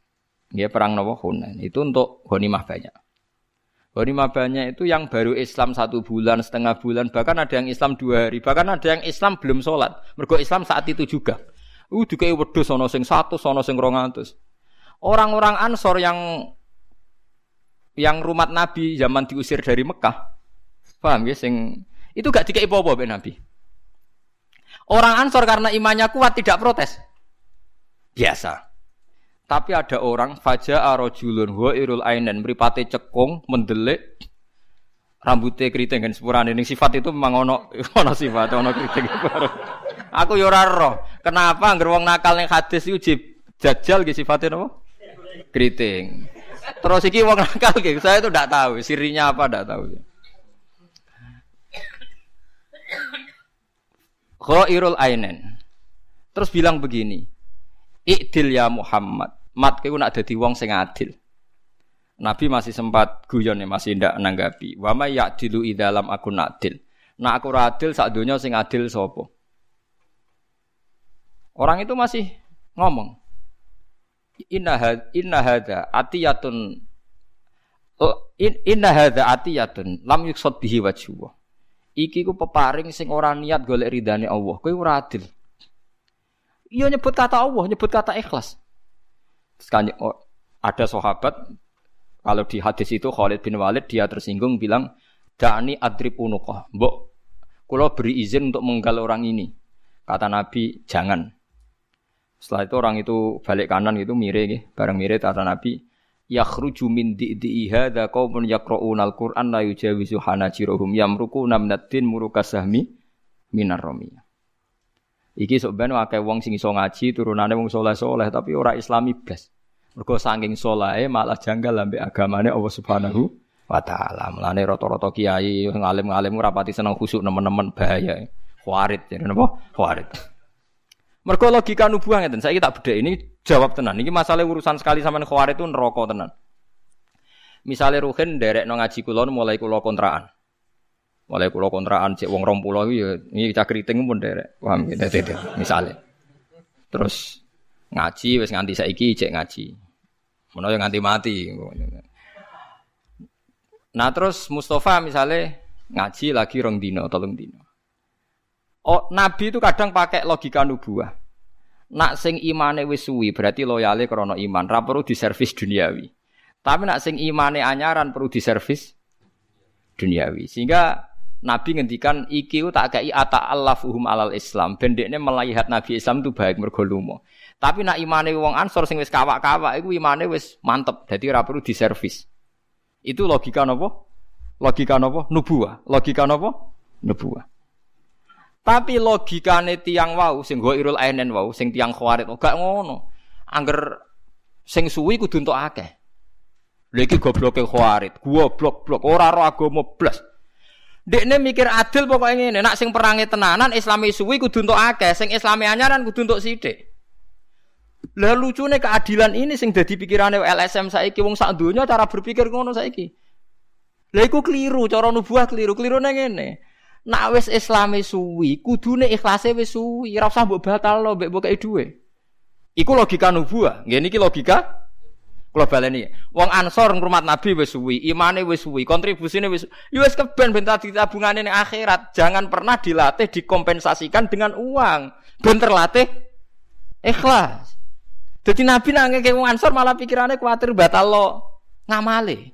ya perang Nawa Hunen, itu untuk ghanimah banyak. Ghanimah banyak itu yang baru Islam satu bulan, setengah bulan, bahkan ada yang Islam dua hari, bahkan ada yang Islam belum sholat. Mergo Islam saat itu juga. Uh, juga wedhus sono sing satu, sono sing rongatus. Orang-orang Ansor yang yang rumat Nabi zaman diusir dari Mekah, paham ya? Sing itu gak dikei apa-apa Nabi. Orang Ansor karena imannya kuat tidak protes. Biasa. Tapi ada orang faja arojulun wa irul ainen mripate cekung mendelik rambutnya keriting kan sepurane ning sifat itu memang ono ono sifat ono keriting Aku yo ora roh. Kenapa anggere wong nakal ning hadis iku jajal ge sifatnya napa? Keriting. Terus iki wong nakal ge saya itu ndak tahu sirinya apa ndak tahu. Ghairul ainen. Terus bilang begini, Ikdil ya Muhammad. Mat kowe nak dadi wong sing adil. Nabi masih sempat guyon ya, masih ndak nanggapi. Wa may ya'dilu idalam aku adil. Nak aku adil sak donya sing adil sapa? Orang itu masih ngomong. Inna had, inna hadza atiyatun inna hadza atiyatun lam yuksad bihi wajhu. Iki ku peparing sing ora niat golek ridane Allah. Kowe ora. Iya nyebut kata Allah, nyebut kata ikhlas. Terus oh, ada sahabat kalau di hadis itu Khalid bin Walid dia tersinggung bilang Da'ani adrib unuqah. Mbok kula beri izin untuk menggal orang ini. Kata Nabi, jangan. Setelah itu orang itu balik kanan gitu mire gitu, bareng mire kata Nabi, yakhruju min di'i hadza qaumun yaqra'una al-Qur'an la yujawizu hanajiruhum yamruquna minad-din murukasahmi minar ramiyah. Iki sok ben akeh wong sing iso ngaji turunane wong saleh-saleh tapi ora islami blas. Mergo saking saleh malah janggal ambek agamane Allah Subhanahu wa taala. Mulane rata-rata kiai ngalim-ngalim ora pati seneng khusuk nemen-nemen bahaya. Khawarit jadi napa? Khawarit. Mergo logika nubuah ngeten. Saiki tak bedhe ini jawab tenan. Ini masalah urusan sekali sama khawarit itu neraka tenan. Misalnya Ruhin derek ngaji kulon mulai kulo kontraan. Mulai kulo kontrakan cek wong rong pulau ya ini cak keriting pun derek. Paham ya? Dede, misalnya. Terus ngaji wes nganti saiki cek ngaji. Mana yang nganti mati. Nah terus Mustafa misalnya ngaji lagi rong dino, tolong dino. Oh, Nabi itu kadang pakai logika nubuah. Nak sing imane wis suwi berarti loyale krana iman, ra perlu diservis duniawi. Tapi nak sing imane anyaran perlu diservis duniawi. Sehingga Nabi ngendikan iki tak kei ata allafuhum alal Islam. Bendekne melihat Nabi Islam itu baik mergo Tapi nak imane wong Ansor sing wis kawak-kawak iku imane wis mantep. Dadi ora perlu diservis. Itu logika napa? Logika napa? Nubuah. Logika napa? Nubuah. Tapi logikane tiang wau sing go irul ainen wau sing tiang khawarit gak ngono. Angger sing suwi kudu entuk akeh. Lha iki gobloke khawarit, gua blok-blok ora ro agama blas. Dekne mikir adil pokoknya ngene, nak sing perangi tenanan Islami suwi kudu untuk akeh, sing Islami anyaran kudu untuk sithik. Lah lucune keadilan ini sing dadi pikirane LSM saiki wong sak donya cara berpikir ngono saiki. Lah iku keliru, cara nubuah keliru nang ngene. Nak wis Islami suwi, kudune ikhlase wis suwi, ora usah mbok batal lo mbok dhuwit. Iku logika nubuah. Ngene iki logika Kula baleni, wong Ansor ngrumat Nabi wis suwi, imane wis suwi, kontribusine wis ya wis keben ben tadi tabungane ning akhirat. Jangan pernah dilatih dikompensasikan dengan uang. Ben terlatih ikhlas. Jadi Nabi nangke ke wong Ansor malah pikirannya kuatir batal lo ngamale.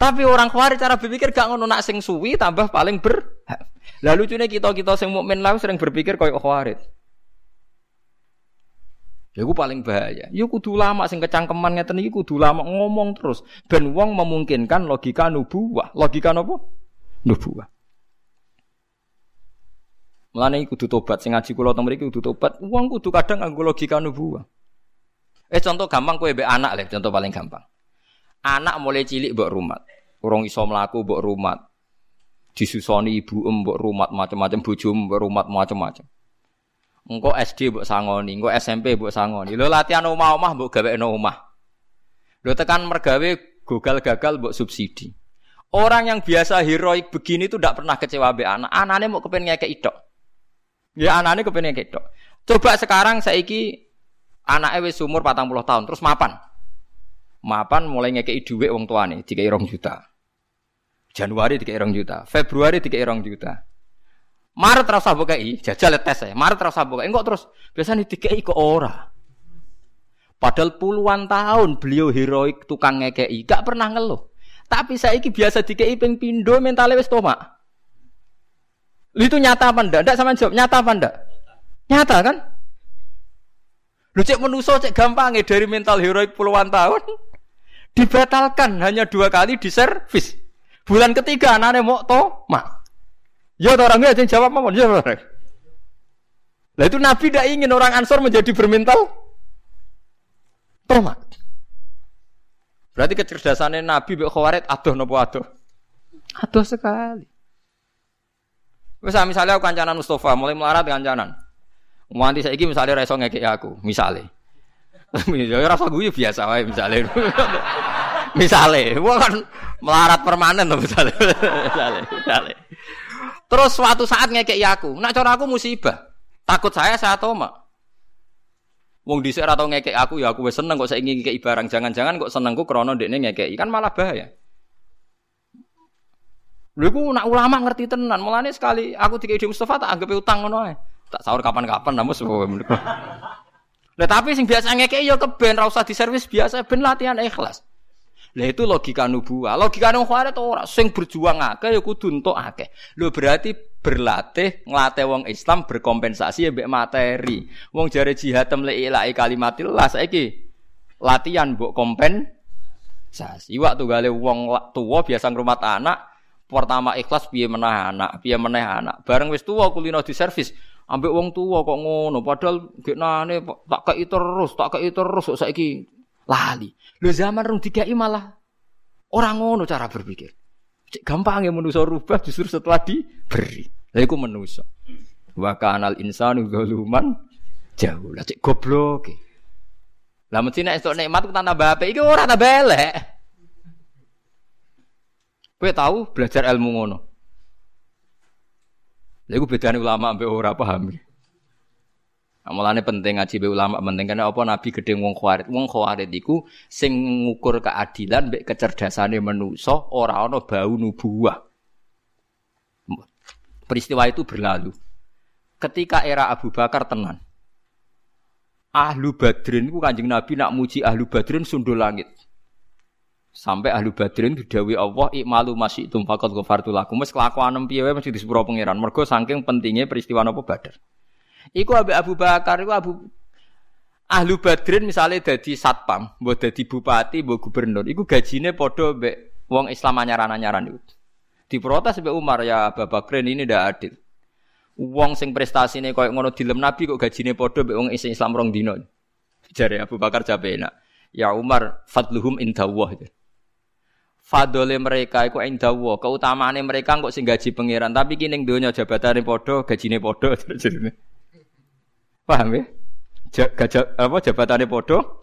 Tapi orang khawarij cara berpikir gak ngono nak sing suwi tambah paling ber. Lalu cune kita-kita sing mukmin lah sering berpikir koyo khawarij. Ya paling bahaya. Ya kudu lama sing kecangkeman ngeten iki kudu lama ngomong terus ben wong memungkinkan logika nubuwah. Logika napa? Nubuwah. Mulane kudu tobat sing ngaji kula teng mriki kudu tobat. Wong kudu kadang nganggo logika nubuwah. Eh contoh gampang kowe mbek anak le, contoh paling gampang. Anak mulai cilik mbok rumat. Urung iso mlaku mbok rumat. Disusoni ibu mbok rumat macam-macam bojo mbok rumat macam-macam. Engko SD mbok sangoni, engko SMP mbok sangoni. Lho latihan omah-omah mbok gawekno omah. Lho tekan mergawe gagal-gagal mbok subsidi. Orang yang biasa heroik begini itu tidak pernah kecewa be anak. Anaknya mau kepengen ngekek tok. Ya anaknya kepengen ngekek tok. Coba sekarang saiki anaknya wis umur 40 tahun terus mapan. Mapan mulai ngekei dhuwit wong tuane dikai 2 juta. Januari dikai 2 juta, Februari dikai 2 juta. Maret terasa bukai, jajal tes saya. Maret terasa bukai, enggak terus biasanya dikei ke ora. Padahal puluhan tahun beliau heroik tukang ngekei, gak pernah ngeluh. Tapi saya ini biasa dikei ping pindo mentalnya wis tomak. Itu nyata apa ndak? Ndak sama jawab, nyata apa ndak? Nyata kan? Lu cek menuso cek gampang ya dari mental heroik puluhan tahun dibatalkan hanya dua kali di servis. Bulan ketiga anaknya mau tomak. Ya orangnya aja jawab apa? Ya orang. Lah itu Nabi tidak ingin orang Ansor menjadi bermental tomat. Berarti kecerdasannya Nabi Bek Khawarid aduh nopo aduh. Aduh sekali. Misal misalnya aku kancanan Mustafa mulai melarat kancanan. Nganti saiki misalnya reso ngekek aku, misalnya. ya rasa gue biasa wae misalnya. misalnya, gua kan melarat permanen tuh misalnya. misalnya, misalnya. Terus suatu saat ngekek aku, nak cara aku musibah. Takut saya saya toma. Wong dhisik ora tau ngekek aku ya aku wis seneng kok saiki ngekek barang. Jangan-jangan kok senengku krana ndekne ngekek. Kan malah bahaya. Lha iku nak ulama ngerti tenan. Mulane sekali aku dikei di Mustafa tak anggap utang ngono ae. Tak sahur kapan-kapan sebuah Lah tapi sing biasa ngekek ya keben ra usah diservis biasa ben latihan ikhlas. Lah itu logika nubuah. Logika nang khawarit ora sing berjuang akeh ya kudu entuk akeh. Lho berarti berlatih nglatih wong Islam berkompensasi mbek materi. Wong jare jihad temle ilahi kalimatillah saiki latihan mbok kompensasi. Waktu gale wong tua biasa ngrumat anak pertama ikhlas piye meneh anak, piye meneh anak. Bareng wis tuwa kulino di servis, ambek wong tua kok ngono padahal geknane tak kei terus, tak kei terus kok saiki lali. Lho zaman rung dikai malah orang ngono cara berpikir. Gampang ya manusia rubah justru setelah diberi. Lah iku manusia. Wa kanal insanu zaluman jauh. Lah cek goblok. Lah mesti nek esuk nikmat ku tambah apik iki ora tambah elek. Kowe tahu belajar ilmu ngono. Lha iku bedane ulama ambek ora paham. Nah, mulane penting ngaji be ulama penting karena apa Nabi gede wong khawarit. Wong khawarit iku sing ngukur keadilan mbek kecerdasane manusa ora ana bau nubuah. Peristiwa itu berlalu. Ketika era Abu Bakar tenan. Ahlu Badrin ku Kanjeng Nabi nak muji Ahlu Badrin sundul langit. Sampai Ahlu Badrin didawi Allah ikmalu masih itum faqad ghafartu lakum. Wis kelakuan piye wae mesti disepuro pangeran. Mergo saking pentingnya peristiwa napa Badar. Iku Abu Abu Bakar iku Abu Ahlu Badrin misalnya dadi satpam, mbok dadi bupati, mbok gubernur, iku gajine padha mbek wong Islam anyaran-anyaran iku. Diprotes mbek Umar ya Abu Bakrin ini ndak adil. Wong sing prestasine koyo ngono dilem Nabi kok gajine padha mbek wong Islam rong dino. Jare Abu Bakar jabe enak. Ya Umar fadluhum indallah. Fadole mereka iku indallah, keutamaane mereka kok sing gaji pangeran, tapi kini ning donya jabatane padha, gajine padha. Paham ya? Gajah apa jabatannya podo,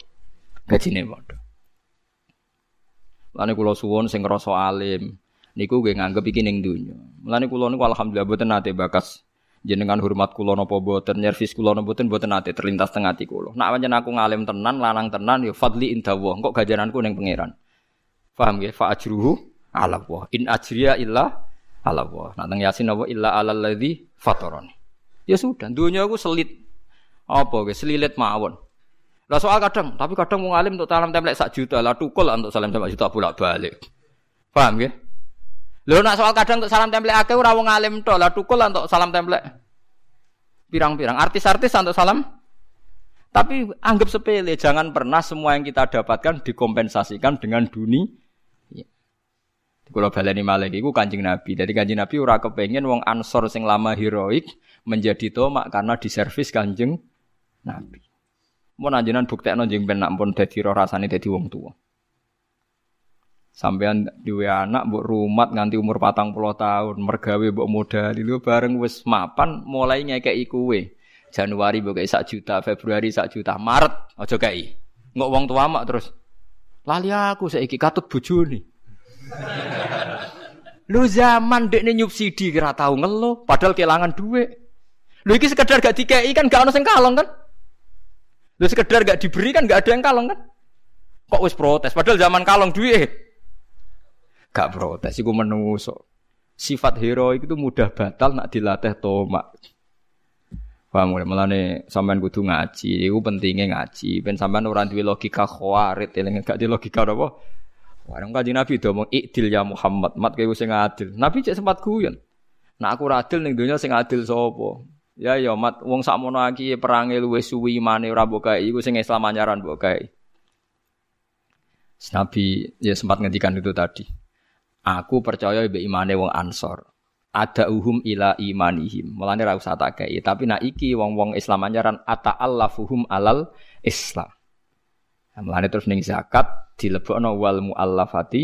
gajine podo. Lani kulo suwon sing alim, niku gue nganggep iki ning donya. Mulane kula niku alhamdulillah boten nate bakas jenengan hormat kula napa boten, nyervis kula napa boten boten nate terlintas teng ati kula. Nak pancen aku ngalim tenan, lanang tenan ya fadli indawah. Kok gajananku ning pangeran. Paham ya? Fa ajruhu ala Allah. In ajriya illa ala Allah. Nak Yasin apa illa alal ladzi fatarani. Ya sudah, dunia aku selit apa guys selilit mawon. Lah soal kadang, tapi kadang mau ngalim untuk salam template sak juta, lah tukul untuk salam template juta bolak balik. Paham ya? Lho nak soal kadang untuk salam template akeh ora wong ngalim tok, lah tukul untuk salam template. Pirang-pirang artis-artis untuk salam tapi anggap sepele, jangan pernah semua yang kita dapatkan dikompensasikan dengan dunia. Ya. Kalau baleni malih iku Kanjeng Nabi. Jadi Kanjeng Nabi ora kepengen wong Ansor sing lama heroik menjadi tomak karena diservis Kanjeng Nabi. Mau nanjenan bukti jeng ben pun dadi roh rasane dadi wong tua. Sampean duwe anak mbok rumat nganti umur patang puluh tahun, mergawe mbok modal itu bareng wis mapan mulai ngekeki kuwe. Januari mbok sak juta, Februari sak juta, Maret aja kei. Ngok wong tua mak terus. Lali aku saiki katut bojone. Lu zaman dekne nyubsidi kira tahu ngeluh, padahal kehilangan duit. Lu iki sekedar gak dikei kan gak ono sing kalong kan? Lu sekedar gak diberi kan ada yang kalong kan? Kok wis protes? Padahal zaman kalong duit. Gak protes iku menungso. Sifat heroik itu mudah batal nak dilatih tomak. Paham mulai melane sampean kudu ngaji, iku pentingnya ngaji. Ben sampean ora duwe logika khawarit, eling gak di logika apa? Warung kaji Nabi do ngomong ikdil ya Muhammad, mat kowe sing adil. Nabi cek sempat guyon. Nah aku adil ning donya sing adil sapa? Ya ya mat wong sakmono iki perange luwih suwi imane ora mbok kae iku sing Islam anyaran mbok kae. Nabi ya sempat ngendikan itu tadi. Aku percaya be imane wong Ansor. Ada uhum ila imanihim. Mulane ra usah tak kei, tapi nak iki wong-wong Islam anyaran ata allafuhum alal Islam. Nah, mulane terus ning zakat dilebokno wal muallafati.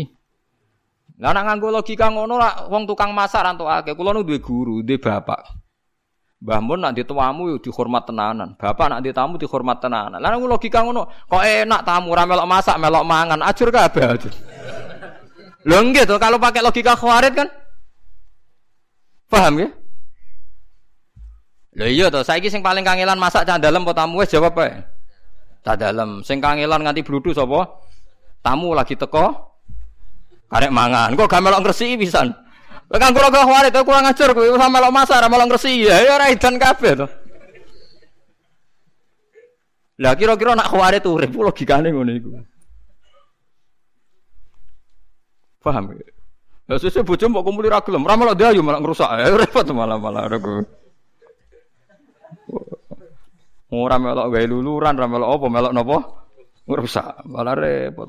Lah nak nganggo logika ngono lah wong tukang masak rantuk akeh. Kula nu duwe guru, duwe bapak. Mbah Mun nak dituamu yo dihormat tenanan. Bapak nak ditamu dihormat tenanan. Lah logika ngono, kok enak tamu ora melok masak, melok mangan, ajur kabeh. Lho nggih to kalau pakai logika khawarit kan? Paham ya? Lho iya to, saiki sing paling kangelan masak cah dalem apa tamu wis jawab ae. Cah dalem. Sing kangelan nganti bludu sapa? Tamu lagi teko karek mangan. Kok gak melok ngresiki pisan? Kan kula kok wae to kurang ajar kowe ora melok masak ora melok ngresi ya ya ora edan kabeh to. Lah kira-kira nak khawarit urip logikane ngono iku. Paham ya? Lah sesuk bojo mbok kumpuli ra gelem, ora malah dayu malah ngrusak. Eh repot malah malah aku. Ora melok gawe luluran, ora melok apa, melok napa? Ngrusak, malah repot.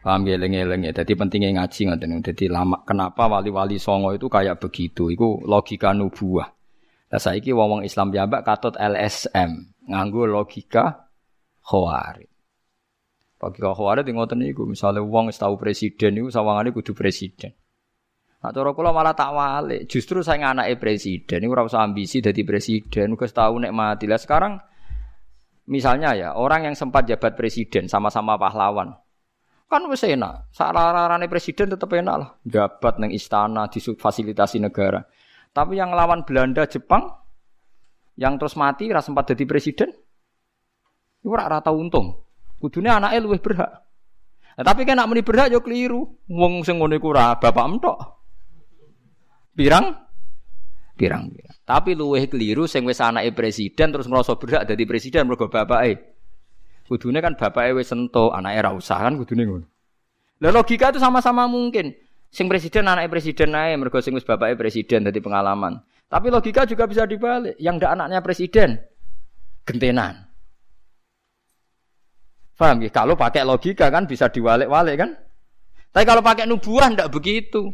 Paham ya eling-eling ya. Jadi pentingnya ngaji ngoten. Jadi lama kenapa wali-wali songo itu kayak begitu? Iku logika nubuah. Nah saiki wong-wong Islam piyambak katut LSM, nganggo logika khawarij. Logika khawarij ngoten niku, misale wong wis tau presiden niku sawangane kudu presiden. Nah, cara kula malah tak walik. Justru saya anake presiden niku ora usah ambisi dadi presiden, wis tau nek mati. Lah sekarang misalnya ya, orang yang sempat jabat presiden sama-sama pahlawan. Kan wis enak. Sararane presiden tetep enak lah. Jabat neng istana fasilitasi negara. Tapi yang lawan Belanda, Jepang yang terus mati ora sempat jadi presiden. Ora rata untung. Kudune anake luwih berhak. Nah, tapi kan nak muni berhak yo keliru. Wong sing ora bapak entok. Pirang? Pirang. Tapi luwih keliru sing wis anake presiden terus ngrasa berhak dadi presiden mergo bapake. Kudune kan bapak wis sento, anake ra usah kan kudune ngono. Lah logika itu sama-sama mungkin. Sing presiden anaknya presiden naik, mergo sing wis bapaknya presiden dari pengalaman. Tapi logika juga bisa dibalik. Yang ndak anaknya presiden, gentenan. Paham ya? Kalau pakai logika kan bisa diwalik-walik kan? Tapi kalau pakai nubuah ndak begitu.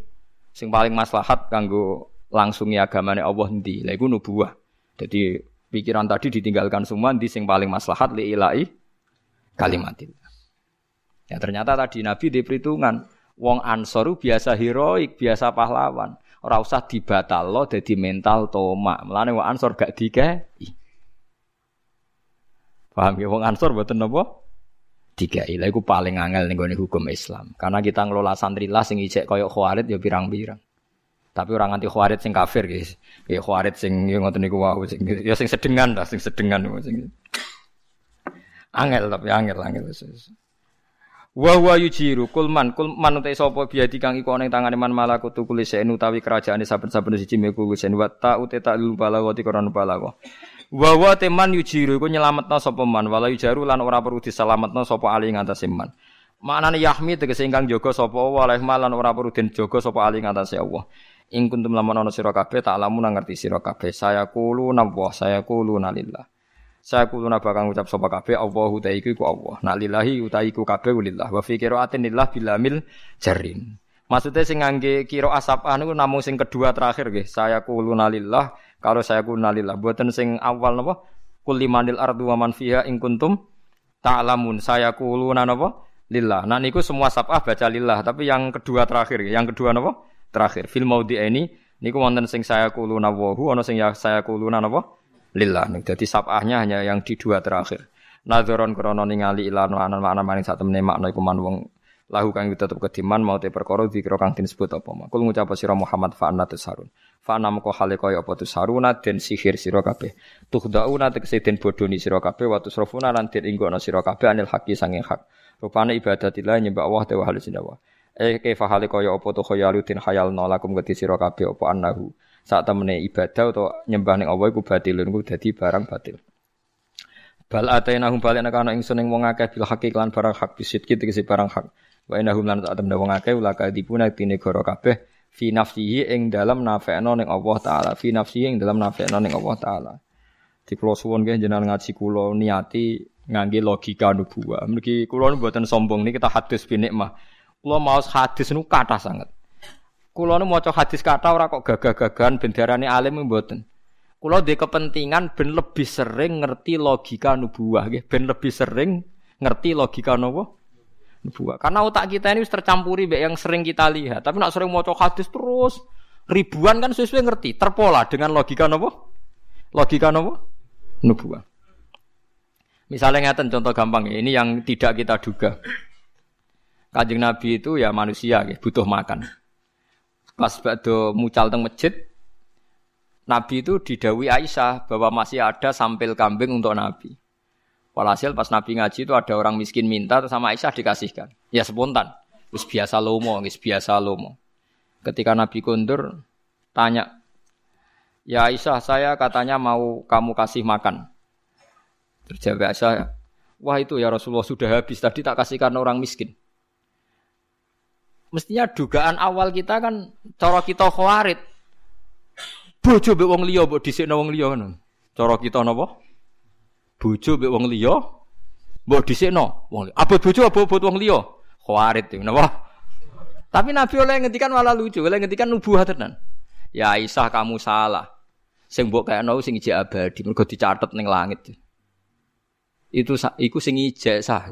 Sing paling maslahat kanggo langsung agamane Allah ndi? Lah iku nubuah. Jadi pikiran tadi ditinggalkan semua di sing paling maslahat li ilahi kalimatillah. Ya ternyata tadi Nabi di perhitungan wong Ansoru biasa heroik, biasa pahlawan. Ora usah lo jadi mental tomak. Melane wong Ansor gak dikai. Paham ya wong Ansor mboten napa? Dikai. Lha iku paling angel ning hukum Islam. Karena kita ngelola santri lah sing ijek koyo khawarit ya pirang-pirang. Tapi orang anti khawarit sing kafir guys. Ya khawarit sing ya ngoten niku wae sing ya sing sedengan lah, sing sedengan sing Angel tapi angel angel. Wa wa yujiru kulman kulman utai sapa biadi kang iku ana ing tangane man malakutu kulise utawi kerajaane saben-saben siji meku kusen wa ta uta ta lul balawati korona balawa. Wa wa teman yujiru iku nyelametno sapa man wala yujaru lan ora perlu diselametno sapa ali ngatasé man. Maknane yahmi tegese ingkang jaga sapa waleh lan ora perlu den jaga sapa ali ngatasé Allah. Ing kuntum lamun ana sira kabeh tak lamun ngerti sira kabeh saya kulo nawah saya kulo nalillah. Saya kuluna bakal ngucap sapa kabeh Allahu ta iku Allah. Nak lillahi uta iku kabeh lillah. Wa fi qiraatin lillah bilamil jarin. Maksudnya sing ngangge kira asap anu namung sing kedua terakhir nggih. Saya kuluna lillah kalau saya kuluna lillah. Buatan sing awal napa? Kul limanil ardu wa man fiha ing kuntum ta'lamun. Saya kuluna napa? Lillah. Nah niku semua sabah baca lillah, tapi yang kedua terakhir, yang kedua napa? Terakhir. Fil maudi ini niku wonten sing saya kuluna wa hu ana sing ya saya kuluna napa? Lillah. Jadi sabahnya hanya yang di dua terakhir. Nadzoron krono ningali ilan makna makna maning sak temene makna iku man wong lahu kang tetep kediman mau te perkara dikira kang disebut apa mak. Kul ngucap sira Muhammad fa anna tusarun. Fa anna moko hale kaya apa tusaruna den sihir sira kabeh. Tuhdauna tegese den bodoni sira kabeh wa tusrafuna lan den inggono sira kabeh anil haqi sanging hak. Rupane ibadatillah nyembah Allah te wa halusindawa. Eh kaifa hale kaya apa tu khayalutin khayal nolakum gati sira kabeh apa annahu saat temene ibadah atau nyembah ning Allah iku batilun iku dadi barang batil. Bal atainahum balik nek ana ingsun ing wong akeh bil hakik lan barang hak bisit kita tegese barang hak. Wa inahum lan tak temne wong akeh ulaka dipuna tine goro kabeh fi nafsihi ing dalam nafekno ning Allah taala fi nafsihi ing dalam nafekno ning Allah taala. Di kula suwun nggih jenengan ngaji kula niati ngangge logika nubuwah. Mriki kula mboten sombong niki kita hadis binikmah. Kula mau hadis nu kathah sangat. Kulo nu maca hadis kata ora kok gagah-gagahan bendarane alim mboten. Kulo di kepentingan ben lebih sering ngerti logika nubuah nggih, ben lebih sering ngerti logika nopo nubuah. Karena otak kita ini tercampuri mbek yang sering kita lihat. Tapi nak sering maca hadis terus ribuan kan sesuai ngerti, terpola dengan logika nopo? Logika nopo? Nubuah. Misalnya ngeten contoh gampang ini yang tidak kita duga. Kanjeng Nabi itu ya manusia, butuh makan. Pas bado mucal teng masjid, Nabi itu didawi Aisyah bahwa masih ada sampil kambing untuk Nabi. Walhasil pas Nabi ngaji itu ada orang miskin minta sama Aisyah dikasihkan. Ya spontan. Terus biasa lomo, terus biasa lomo. Ketika Nabi kundur tanya, "Ya Aisyah, saya katanya mau kamu kasih makan." Terjawab Aisyah, wah itu ya Rasulullah sudah habis tadi tak kasihkan orang miskin. Mestinya dugaan awal kita kan cara kita khawarit. Bojo mbek wong liya mbok dhisikno wong liya ngono. Cara kita napa? Bojo mbek wong liya mbok dhisikno wong liya. Abot bojo abot wong liya. Khawarit napa? Tapi Nabi oleh ngendikan malah lucu, oleh ngendikan nubuah tenan. Ya Aisyah kamu salah. Sing mbok kayakno sing ijek abadi, mergo dicatet ning langit. Itu iku sing ijek sah.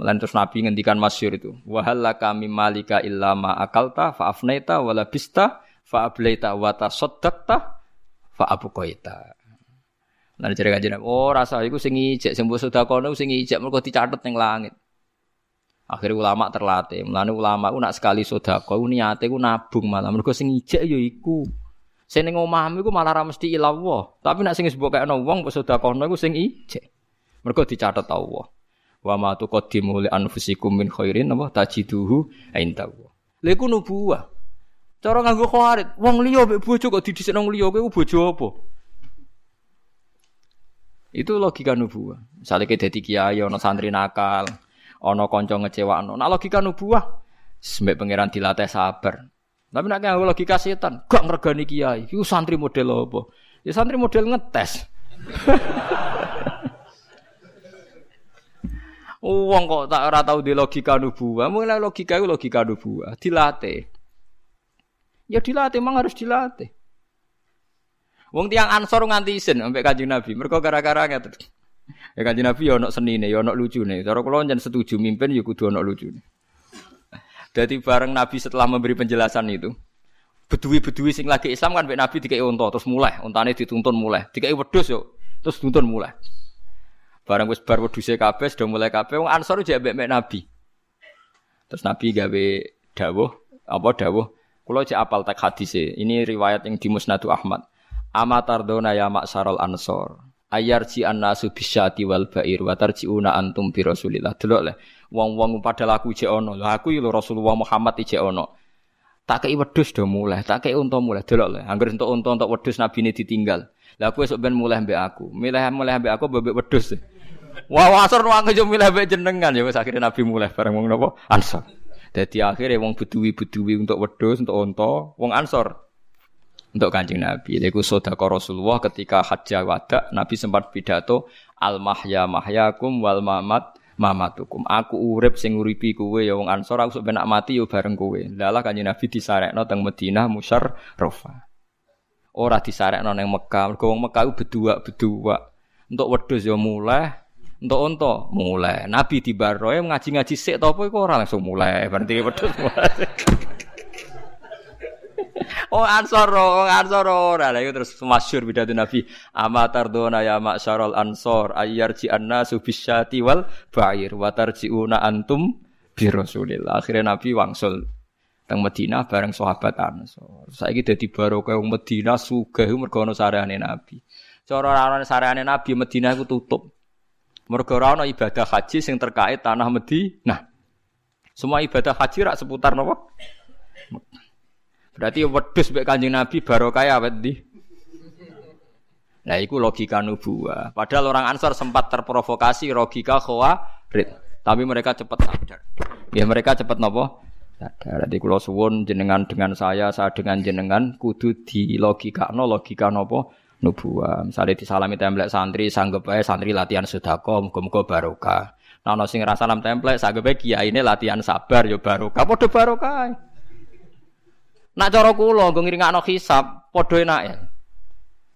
Malah terus Nabi ngendikan masyur itu. Wahala kami malika illa ma akalta fa afnaita wala bista fa ablaita wa tasaddaqta fa abqaita. Lan jare oh rasa iku sing ijek sing mbok sedekah sing ijek mergo dicatet ning langit. Akhirnya ulama terlatih. Mulane ulama ku nak sekali sedekah niate ku nabung malah mergo sing ijek ya iku. Sing ning omahmu malah ra mesti. Tapi nak sing disebut kaya wong sedekahno iku sing ijek. Mergo dicatet Allah. Wa ma tuqaddimu li anfusikum min khairin apa tajiduhu indahu. Lha iku nubuwah. Cara nganggo khawarit, wong liya mbek bojo kok didhisik nang liya kowe bojo apa? Itu logika nubuwah. Misalnya kita dadi kiai ana santri nakal, ana kanca ngecewakno. Nak logika nubuah sembek pangeran dilatih sabar. Tapi nak nganggo logika setan, gak ngregani kiai. Iku santri model apa? Ya santri model ngetes. Wong kok tak ora tau di logika nubuah, mulai logika itu logika nubuah, dilatih. Ya dilatih, memang harus dilatih. Wong tiang ansor nganti isin sampai kanjeng Nabi. Mereka gara-gara ngeten. Ya kanjeng Nabi ya ono senine, ya ono lucune. Cara kula njen setuju mimpin ya kudu ono lucune. Jadi bareng Nabi setelah memberi penjelasan itu, bedui-bedui sing lagi Islam kan Nabi dikai unta terus mulai, untane dituntun mulai, dikai wedhus yo, terus tuntun mulai. Barang wis bar wedhuse kabeh sudah mulai kabeh. Wong Ansor jek mbek Nabi. Terus Nabi gawe dawuh, apa dawuh? Kula cek apal tak hadise. Ini riwayat yang di Musnadu Ahmad. Amatardona ya maksarul ansor. Ayarji annasu bisyati wal bair wa tarjiuna antum bi rasulillah. Delok le wong-wong padahal aku jek ono. Lho aku lho Rasulullah Muhammad jek ono. Tak kei wedhus do mulai tak kei unta mulai. Delok le anggere entuk unta entuk wedhus nabi ini ditinggal. Lah aku esuk ben mulai mbek aku. Milih mulai mbek aku mbek wedhus Wah, asor wong aja milih mbek jenengan ya nabi mulai bareng wong napa ansor dadi akhirnya wong beduwi-beduwi untuk wedhus untuk unta wong ansor untuk kancing Nabi. Itu sodako Rasulullah ketika hajjah wada, Nabi sempat pidato, al mahya mahyakum wal mamat mamatukum. Aku urip sing uripi kowe ya wong Ansor aku sok mati yo bareng kowe. Lalah kanjeng Nabi disarekno teng Madinah musyarrafah. Ora disarekno ning Mekah. Mergo wong Mekah bedua-bedua. Untuk wedhus yo mulai, untuk unta mulai. Nabi di baroe ngaji-ngaji sik to apa iku ora langsung mulai. Berarti wedhus. Oh ansor, oh ansor ora. Lah iku terus masyhur pidato Nabi. Amatar dona ya masyarul ansor ayyarji annasu bisyati wal ba'ir wa tarjiuna antum bi Rasulillah. Akhirnya Nabi wangsul teng Madinah bareng sahabat Ansor. Saiki dadi barokah wong Madinah sugih mergo ana sareane Nabi. Cara ora sareane Nabi Madinah iku tutup. Mergo ora ibadah haji sing terkait tanah Madinah. Semua ibadah haji rak seputar napa? Berarti wedhus mbek Kanjeng Nabi barokah ya di. Nah, itu logika nubuah. Padahal orang Ansar sempat terprovokasi logika khawarid. Tapi mereka cepat sadar. Ya mereka cepat nopo? Sadar. Jadi kalau suwun jenengan dengan saya, saya dengan jenengan kudu di logika no logika nopo nubuah. Misalnya disalami template santri, sanggup aja santri latihan sedekah, muga-muga barokah. Nah, sing salam template, sanggup aja kiai latihan sabar, yo barokah. Padha barokah. Nak cara kula nggo ngringakno hisab padha ya.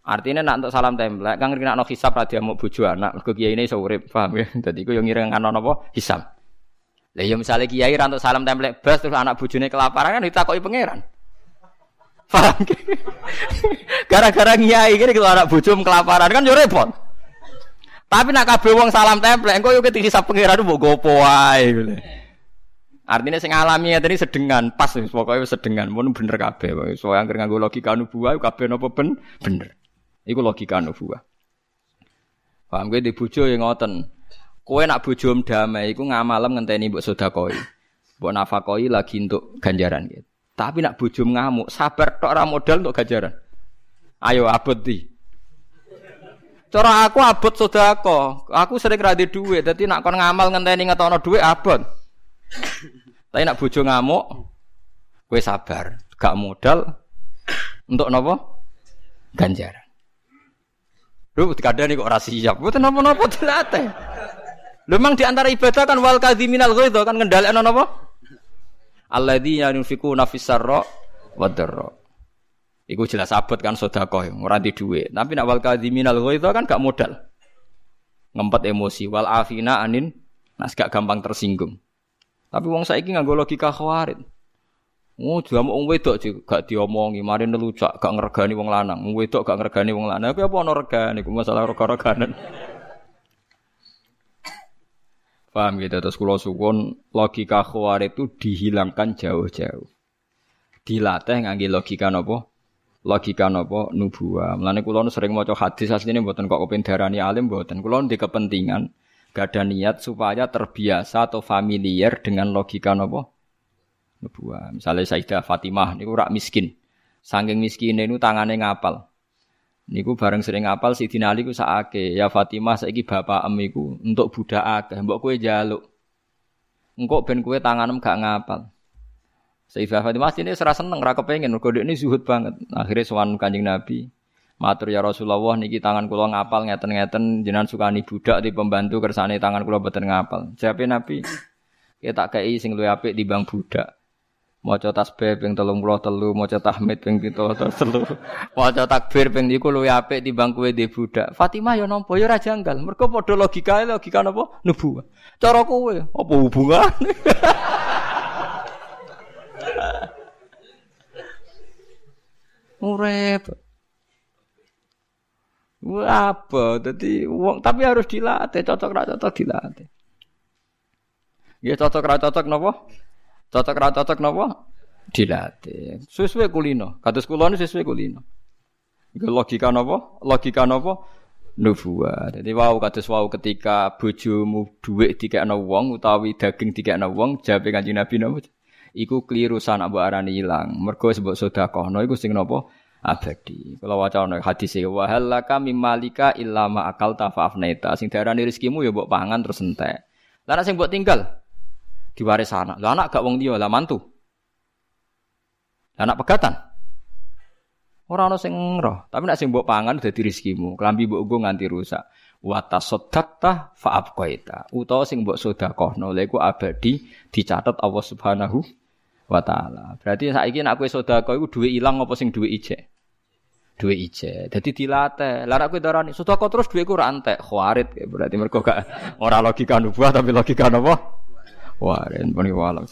Artinya nak untuk salam templek kang ngringakno hisab ra diamuk bojo anak mergo kiai ini iso urip, paham ya? Dadi iku yo ngringakno napa hisab. Lah ya misalnya kiai ra salam templek bas terus anak bojone kelaparan kan ditakoki pangeran. Paham Gara-gara kiai gini kalau anak bojo kelaparan kan yo repot. Tapi nak kabeh wong salam templek engko yo ketisab pangeran mbok gopo wae gitu. Artinya sing alami ya tadi sedengan, pas pokoknya sedengan, pun bener kabeh. So yang nganggo logika nubuah kabeh napa ben bener. Iku logika nubuah. Paham gue di bojo yang ngoten. Kowe nak bojo damai iku ngamalem ngenteni mbok sedakoi. Mbok nafakoi lagi untuk ganjaran gitu. Tapi nak bojo ngamuk, sabar tok ora modal untuk ganjaran. Ayo abot di. Cara aku abot sodako. Aku sering radi duit. Jadi nak kon ngamal ngenteni ngetono duit abot. Tapi nak bojo ngamuk, kue sabar. Gak modal untuk nopo ganjaran. Lu kadang nih kok rasi siap. Buat nopo nopo dilatih. Lu memang di antara ibadah kan wal kadhiminal ghaidha kan kendhalekno napa? Alladzina yunfikuna fis sarra wa dharra. Iku jelas abot kan sedekah ora di dhuwit. Tapi nak wal kadhiminal ghaidha kan gak modal. Ngempet emosi wal afina anin nas gak gampang tersinggung. Tapi wong saiki nganggo logika khawarit. Oh, jamu wong wedok sih gak diomongi, mari nelucak gak ngergani wong lanang. Wong wedok gak ngergani wong lanang. Tapi apa iku masalah rega-reganan. Paham gitu terus kula suwun logika khawarit itu dihilangkan jauh-jauh. Dilatih ngangge logika napa? Logika napa nubuah. Mulane kula sering maca hadis asline mboten kok kepen darani alim mboten. Kula ndek kepentingan gak ada niat supaya terbiasa atau familiar dengan logika napa? Nubuah. Misalnya Sayyidah Fatimah niku rak miskin. Saking miskin niku tangane ngapal. Niku bareng sering ngapal si Ali ku saake, ya Fatimah saiki bapak em iku untuk budak akeh, mbok kowe jaluk. Engkok ben kowe tanganem gak ngapal. Sayyidah Fatimah ini serasa seneng ra kepengin mergo ini zuhud banget. Akhirnya sowan Kanjeng Nabi. Matur ya Rasulullah niki tangan kula ngapal ngeten-ngeten jenengan sukani budak di pembantu kersane tangan kula boten ngapal. Jawabe Nabi, "Kita kei sing luwih apik timbang budak." Maca tasbih ping 33, maca tahmid ping 33, maca takbir ping iku luwih apik timbang kowe dhe budak. Fatimah ya nampa ya ora janggal. Mergo padha logikae logika napa? Nubuwah. Cara kowe apa hubungane? Urep. Wah, apa? Jadi wong tapi harus dilatih, cocok ra cocok dilatih. Ya cocok ra cocok napa? Cocok ra cocok napa? Dilatih. Sesuai kulino. Kados kula nu sesuai kulino. Iku logika napa? Logika napa? Nubuah. Jadi wow kados wow ketika bojomu dhuwit dikekno wong utawi daging dikekno wong, jawabe Kanjeng Nabi napa? Iku keliru sana mbok arani ilang. Mergo sebab sedekahno iku sing napa? abadi. Kalau waca ana hadis e wa halaka mimmalika illa ma akal tafafnaita. Sing diarani rezekimu ya mbok pangan terus entek. Lah sing mbok tinggal diwaris anak. Lah anak gak wong dia, lah mantu. Lah anak pegatan. Ora ana sing roh, tapi nek sing mbok pangan dadi rezekimu. Klambi mbok nggo nganti rusak. Wa tasaddaqta fa abqaita. Utawa sing mbok sedekahno lha iku abadi dicatat Allah Subhanahu wa taala. Berarti saiki nek kowe sedekah iku duwe ilang apa sing duwe ijek? Duwe ijek. Dadi dilatih. Lah nek kowe darani sedekah terus duwe ku ora entek, khawarit berarti mergo gak ora logika nubuah tapi logika napa? Wah, dan pun walau.